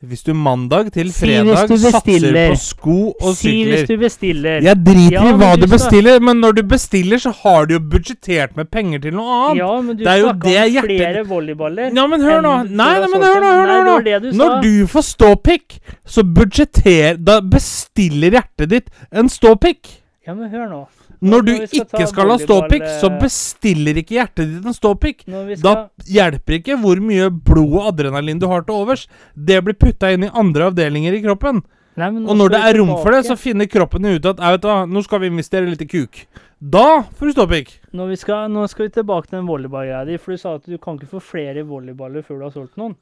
Hvis du mandag til fredag satser på sko og sykler Si hvis du bestiller. Jeg driter Ja, i hva du du bestiller, men når du bestiller, så har du jo budsjettert med penger til noe annet. Ja, men du Det er jo det om hjertet- flere volleyballer. Ja, men hør nå. Nei, nei, men hør nå, hør nå. Hør nå. Når du får ståpikk, så budsjetter Da bestiller hjertet ditt en ståpikk. Ja, men hør nå. Når du Når ikke skal ha ståpikk, så eh, bestiller ikke hjertet ditt en ståpikk. Da hjelper ikke hvor mye blod og adrenalin du har til overs. Det blir putta inn i andre avdelinger i kroppen. Nei, Og når det er rom for det, så finner kroppen ut at vet du, nå skal vi investere litt i kuk. Da får du ståpikk. Nå skal vi tilbake til den volleyballgreia di, for du sa at du kan ikke få flere volleyballer før du har solgt noen.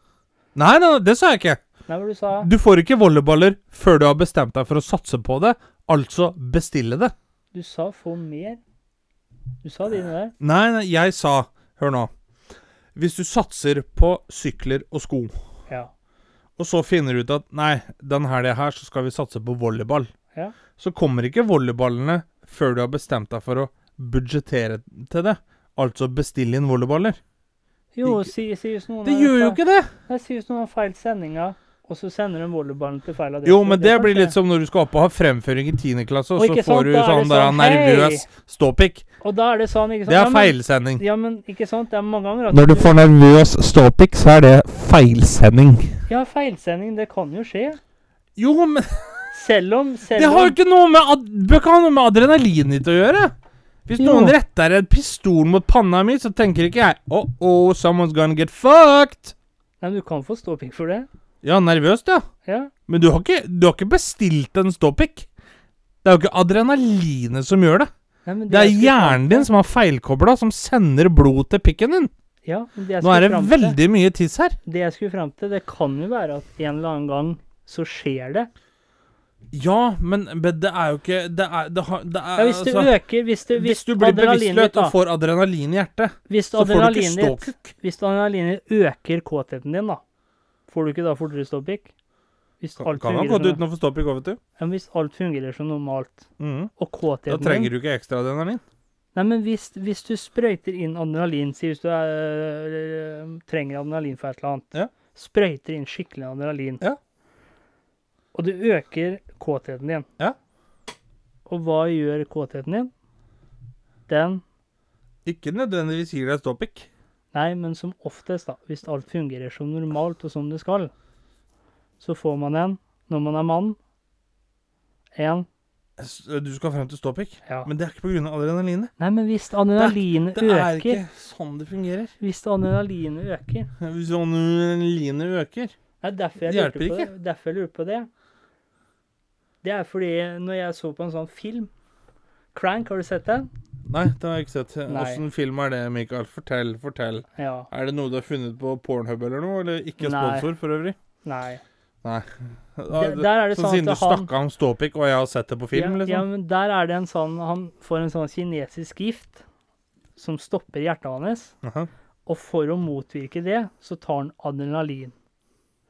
Nei, nei, det sa jeg ikke. Nei, du sa Du får ikke volleyballer før du har bestemt deg for å satse på det. Altså bestille det. Du sa få mer. Du sa dine der. Nei, nei, jeg sa Hør nå. Hvis du satser på sykler og sko, Ja. og så finner du ut at nei, den helga her så skal vi satse på volleyball, Ja. så kommer ikke volleyballene før du har bestemt deg for å budsjettere til det. Altså bestille inn volleyballer. Jo, Ikke- si, si hvis noen Det gjør jo ikke det! Det si hvis noen har feil sendinger, og så sender de volleyballen til feil adresse. Jo, men det det blir litt som når du skal opp og ha fremføring i 10. klasse, og Og så får du da sånn der sånn, nervøs ståpikk. Og da er det sånn, ikke sant Det er feilsending. Ja, men ikke sant? Det er mange ganger at Når du får nervøs ståpikk, så er det feilsending. Ja, feilsending, det kan jo skje. Jo, men Selv om selv det har jo ikke noe med ad med adrenalinet ditt å gjøre. Hvis Jo. noen retter en pistol mot panna mi, så tenker ikke jeg Oh, oh, someone's gonna get fucked. Nei, men du kan få ståpikk for det. Ja, nervøst, ja. Ja. Men du har ikke, du har ikke bestilt en ståpikk. Det er jo ikke adrenalinet som gjør det. Nei, men Det er hjernen din som har feilkobla, som sender blod til pikken din. Ja, men det jeg Nå er det fram til- veldig mye tiss her. Det jeg skulle frem til, det kan jo være at en eller annen gang så skjer det. Ja, men, men det er jo ikke Det er, det har, det er Ja, hvis du altså, øker Hvis du, Hvis du blir bevisstløs og får adrenalin i hjertet, så får du ikke ståkukk. Hvis adrenalinet øker kåtheten din, da, får du ikke da fortere ståpikk? Hvis Kan, alt kan ha fungerer gått som, uten å få ståpikk òg, vet du. ja, hvis alt fungerer som normalt, Mhm. og Da kåtheten trenger du ikke ekstra adrenalin. Nei, men hvis, hvis du sprøyter inn adrenalin Si hvis du er, øh, trenger adrenalin for et eller annet. Ja. Sprøyter inn skikkelig adrenalin. Ja. Og du øker kåtheten din. Ja. Og hva gjør kåtheten din? Den Ikke nødvendigvis gir deg ståpikk. Nei, men som oftest, da, hvis alt fungerer som normalt og som det skal, så får man en, når man er mann, en Du skal frem til ståpikk, Ja. men det er ikke pga. adrenalinet. Nei, men hvis adrenalinet Det er ikke sånn det fungerer. Hvis adrenalinet øker Hvis adrenalinet øker Nei, derfor jeg, Det hjelper på, ikke. derfor jeg lurer på det. Det er fordi når jeg så på en sånn film Crank, har du sett den? Nei, det har jeg ikke sett. Nei. Åssen film er det, Mikael? Fortell, fortell. Ja. Er det noe du har funnet på Pornhub eller noe? Eller ikke Nei. sponsor, for øvrig? Nei. Nei. Der, der er det så sånn siden du snakka om ståpikk, og jeg har sett det på film, ja, ja, liksom? men der er det en sånn Han får en sånn kinesisk gift som stopper hjertet hans. Aha. Og for å motvirke det, så tar han adrenalin.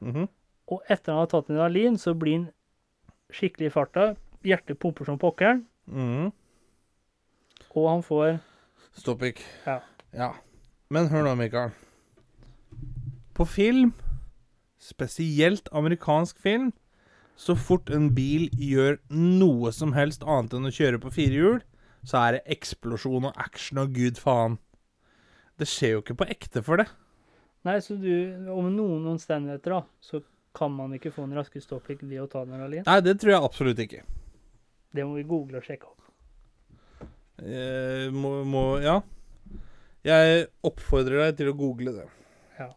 Mhm. Og etter han har tatt adrenalin, så blir han skikkelig i farta. Hjertet pumper som pokkeren. Mhm. Og han får Ståpikk. Ja. ja. Men hør nå, Mikael. På film, spesielt amerikansk film, så fort en bil gjør noe som helst annet enn å kjøre på fire hjul, så er det eksplosjon og action og gud faen. Det skjer jo ikke på ekte for det. Nei, så du Om noen omstendigheter, da, så kan man ikke få en raskere ståpikk ved å ta adrenalin? Nei, det tror jeg absolutt ikke. Det må vi google og sjekke opp. Eh, må, må Ja. Jeg oppfordrer deg til å google det. Ja.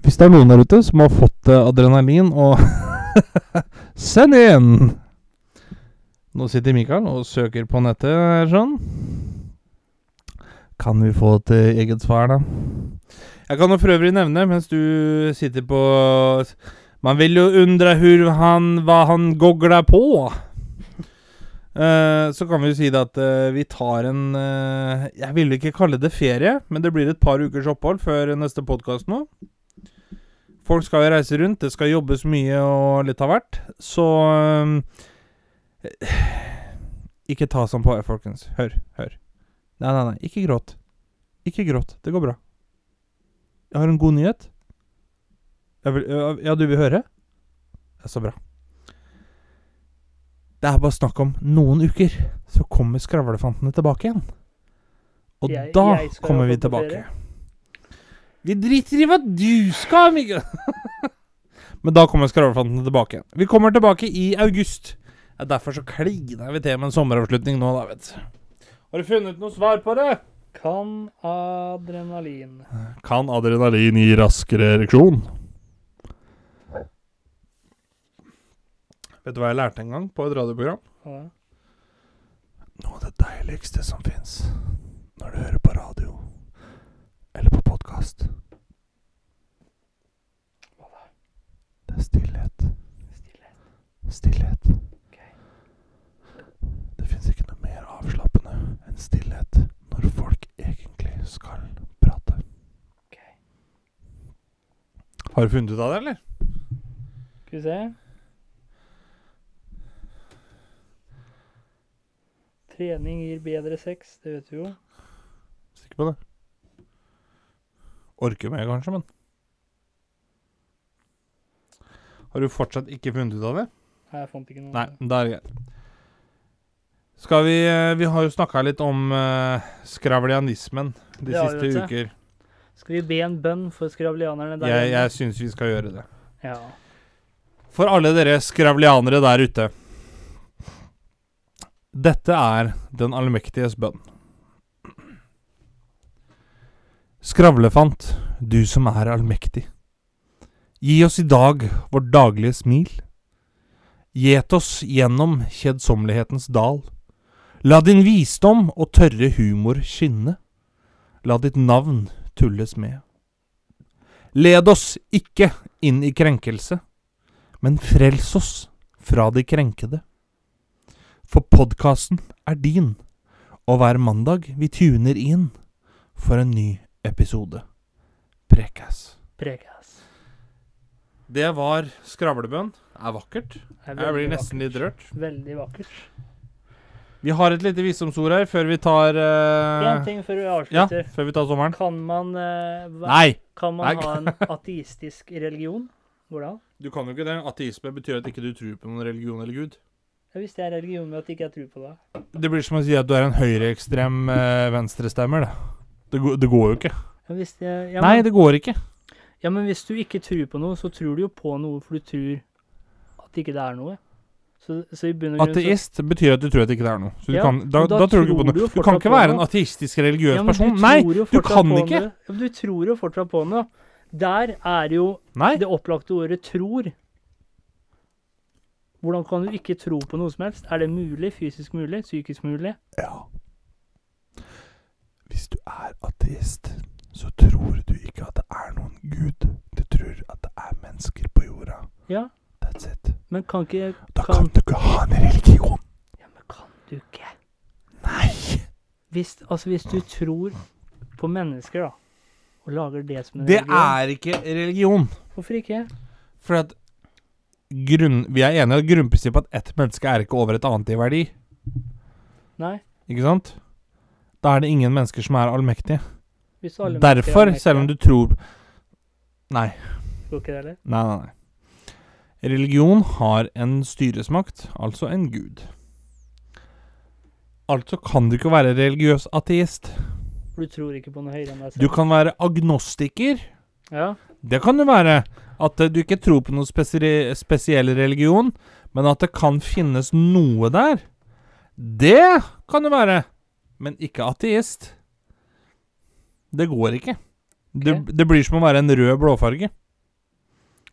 Hvis det er noen der ute som har fått eh, adrenalin og Send inn! Nå sitter Mikael og søker på nettet sånn. Kan vi få et eh, eget svar, da? Jeg kan jo for øvrig nevne, mens du sitter på Man vil jo undre hur han, hva han gogler på. Eh, så kan vi jo si det at eh, vi tar en eh, Jeg vil ikke kalle det ferie, men det blir et par ukers opphold før neste podkast nå. Folk skal jo reise rundt, det skal jobbes mye og litt av hvert. Så Ikke ta sånn på folkens. Hør, hør. Nei, nei, nei. Ikke gråt. Ikke gråt. Det går bra. Jeg har en god nyhet. Vil, ja, du vil høre? Det er så bra. Det er bare snakk om noen uker, så kommer skravlefantene tilbake igjen. Og Jeg- da jeg kommer vi tilbake. Vi driter i hva du skal, Miguel. Men da kommer skravlefantene tilbake igjen. Vi kommer tilbake i august. Ja, derfor så kliner vi til med en sommeravslutning nå, da, vet du. Har du funnet noe svar på det? Kan adrenalin. Kan adrenalin gi raskere ereksjon? Vet du hva jeg lærte en gang på et radioprogram? Ja. Noe av det deiligste som fins når du hører på radio eller på podkast. Det er stillhet. Stillhet. Det fins ikke noe mer avslappende enn stillhet når folk egentlig skal prate. Har du funnet ut av det, eller? Skal vi se. Trening gir bedre sex, det vet du jo. Sikker på det? Orker mer, kanskje, men Har du fortsatt ikke funnet ut av det? Nei, jeg fant ikke noe. Nei, da er det greit. Skal vi eh, Vi har jo snakka litt om uh, skravlianismen de Det siste uker. Skal vi be en bønn for skravlianerne der Jeg, jeg syns vi skal gjøre det. Ja. For alle dere skravlianere der ute. Dette er Den allmektiges bønn. Skravlefant, du som er allmektig. Gi oss i dag vårt daglige smil. Gjet oss gjennom kjedsommelighetens dal. La din visdom og tørre humor skinne. La ditt navn tulles med. Led oss ikke inn i krenkelse, men frels oss fra de krenkede. For podkasten er din, og hver mandag vi tuner inn for en ny episode. Prekas. Prekas. Det var skravlebønn. Det er vakkert. Det er Jeg blir nesten nesten litt rørt. Veldig vakkert. Vi har et lite visdomsord her før vi tar eh, En ting før vi Ja, før vi tar sommeren. Kan man, uh, hva- Nei! kan man Nei. ha en ateistisk religion? Hvordan? Du kan jo ikke det. Ateisme betyr at ikke du tror på noen religion eller gud. Hvis det er religion med at ikke jeg tror på det. Det blir som å si at du er en høyreekstrem eh, venstrestemmer, det. Det, går- det går jo ikke. Ja, hvis det, ja, Nei, det går ikke. ja, men hvis du ikke tror på noe, så tror du jo på noe, for du tror at ikke det er noe. Så, så og så- Ateist betyr at du tror at det ikke er noe. Så du Ja, kan, da, da da, tror du ikke på noe. Du kan ikke være en ateistisk religiøs Ja, person. Nei! du kan ikke. Ja, men du tror jo fortsatt på noe. Der er jo Nei. det opplagte ordet 'tror'. Hvordan kan du ikke tro på noe som helst? Er det mulig? Fysisk mulig? Psykisk mulig? Ja. Hvis du er ateist, så tror du ikke at det er noen gud. Du tror at det er mennesker på jorda. Ja, That's it. men kan ikke Da Kan- kan du ikke ha en religion. Ja, men kan du ikke? Nei. Hvis, altså, hvis du tror på mennesker, da, og lager det som en Det religion er ikke religion. Hvorfor ikke? For at grunn, Vi er enige at grunnprinsippet at ett menneske er ikke over et annet i verdi. Nei. Ikke sant? Da er det ingen mennesker som er allmektige. Alle Derfor, er selv om du tror Nei. Går ikke det heller? Nei, nei, nei. Religion har en styresmakt, altså en gud. Altså kan du ikke være religiøs ateist. For du tror ikke på noe høyere enn deg selv? Du kan være agnostiker. Ja. Det kan du være. At eh, du ikke tror på noen spesi spesiell religion, men at det kan finnes noe der. Det kan du være. Men ikke ateist. Det går ikke. Det, det blir som å være en rød blåfarge.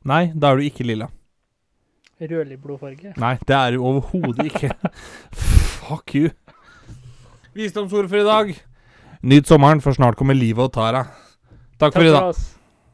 Nei, da er du ikke lilla. Rødlig blåfarge? Nei, det er du overhodet ikke. Fuck you. Visdomsord for i dag. Nyt sommeren, for snart kommer livet og tar deg. Takk for i dag.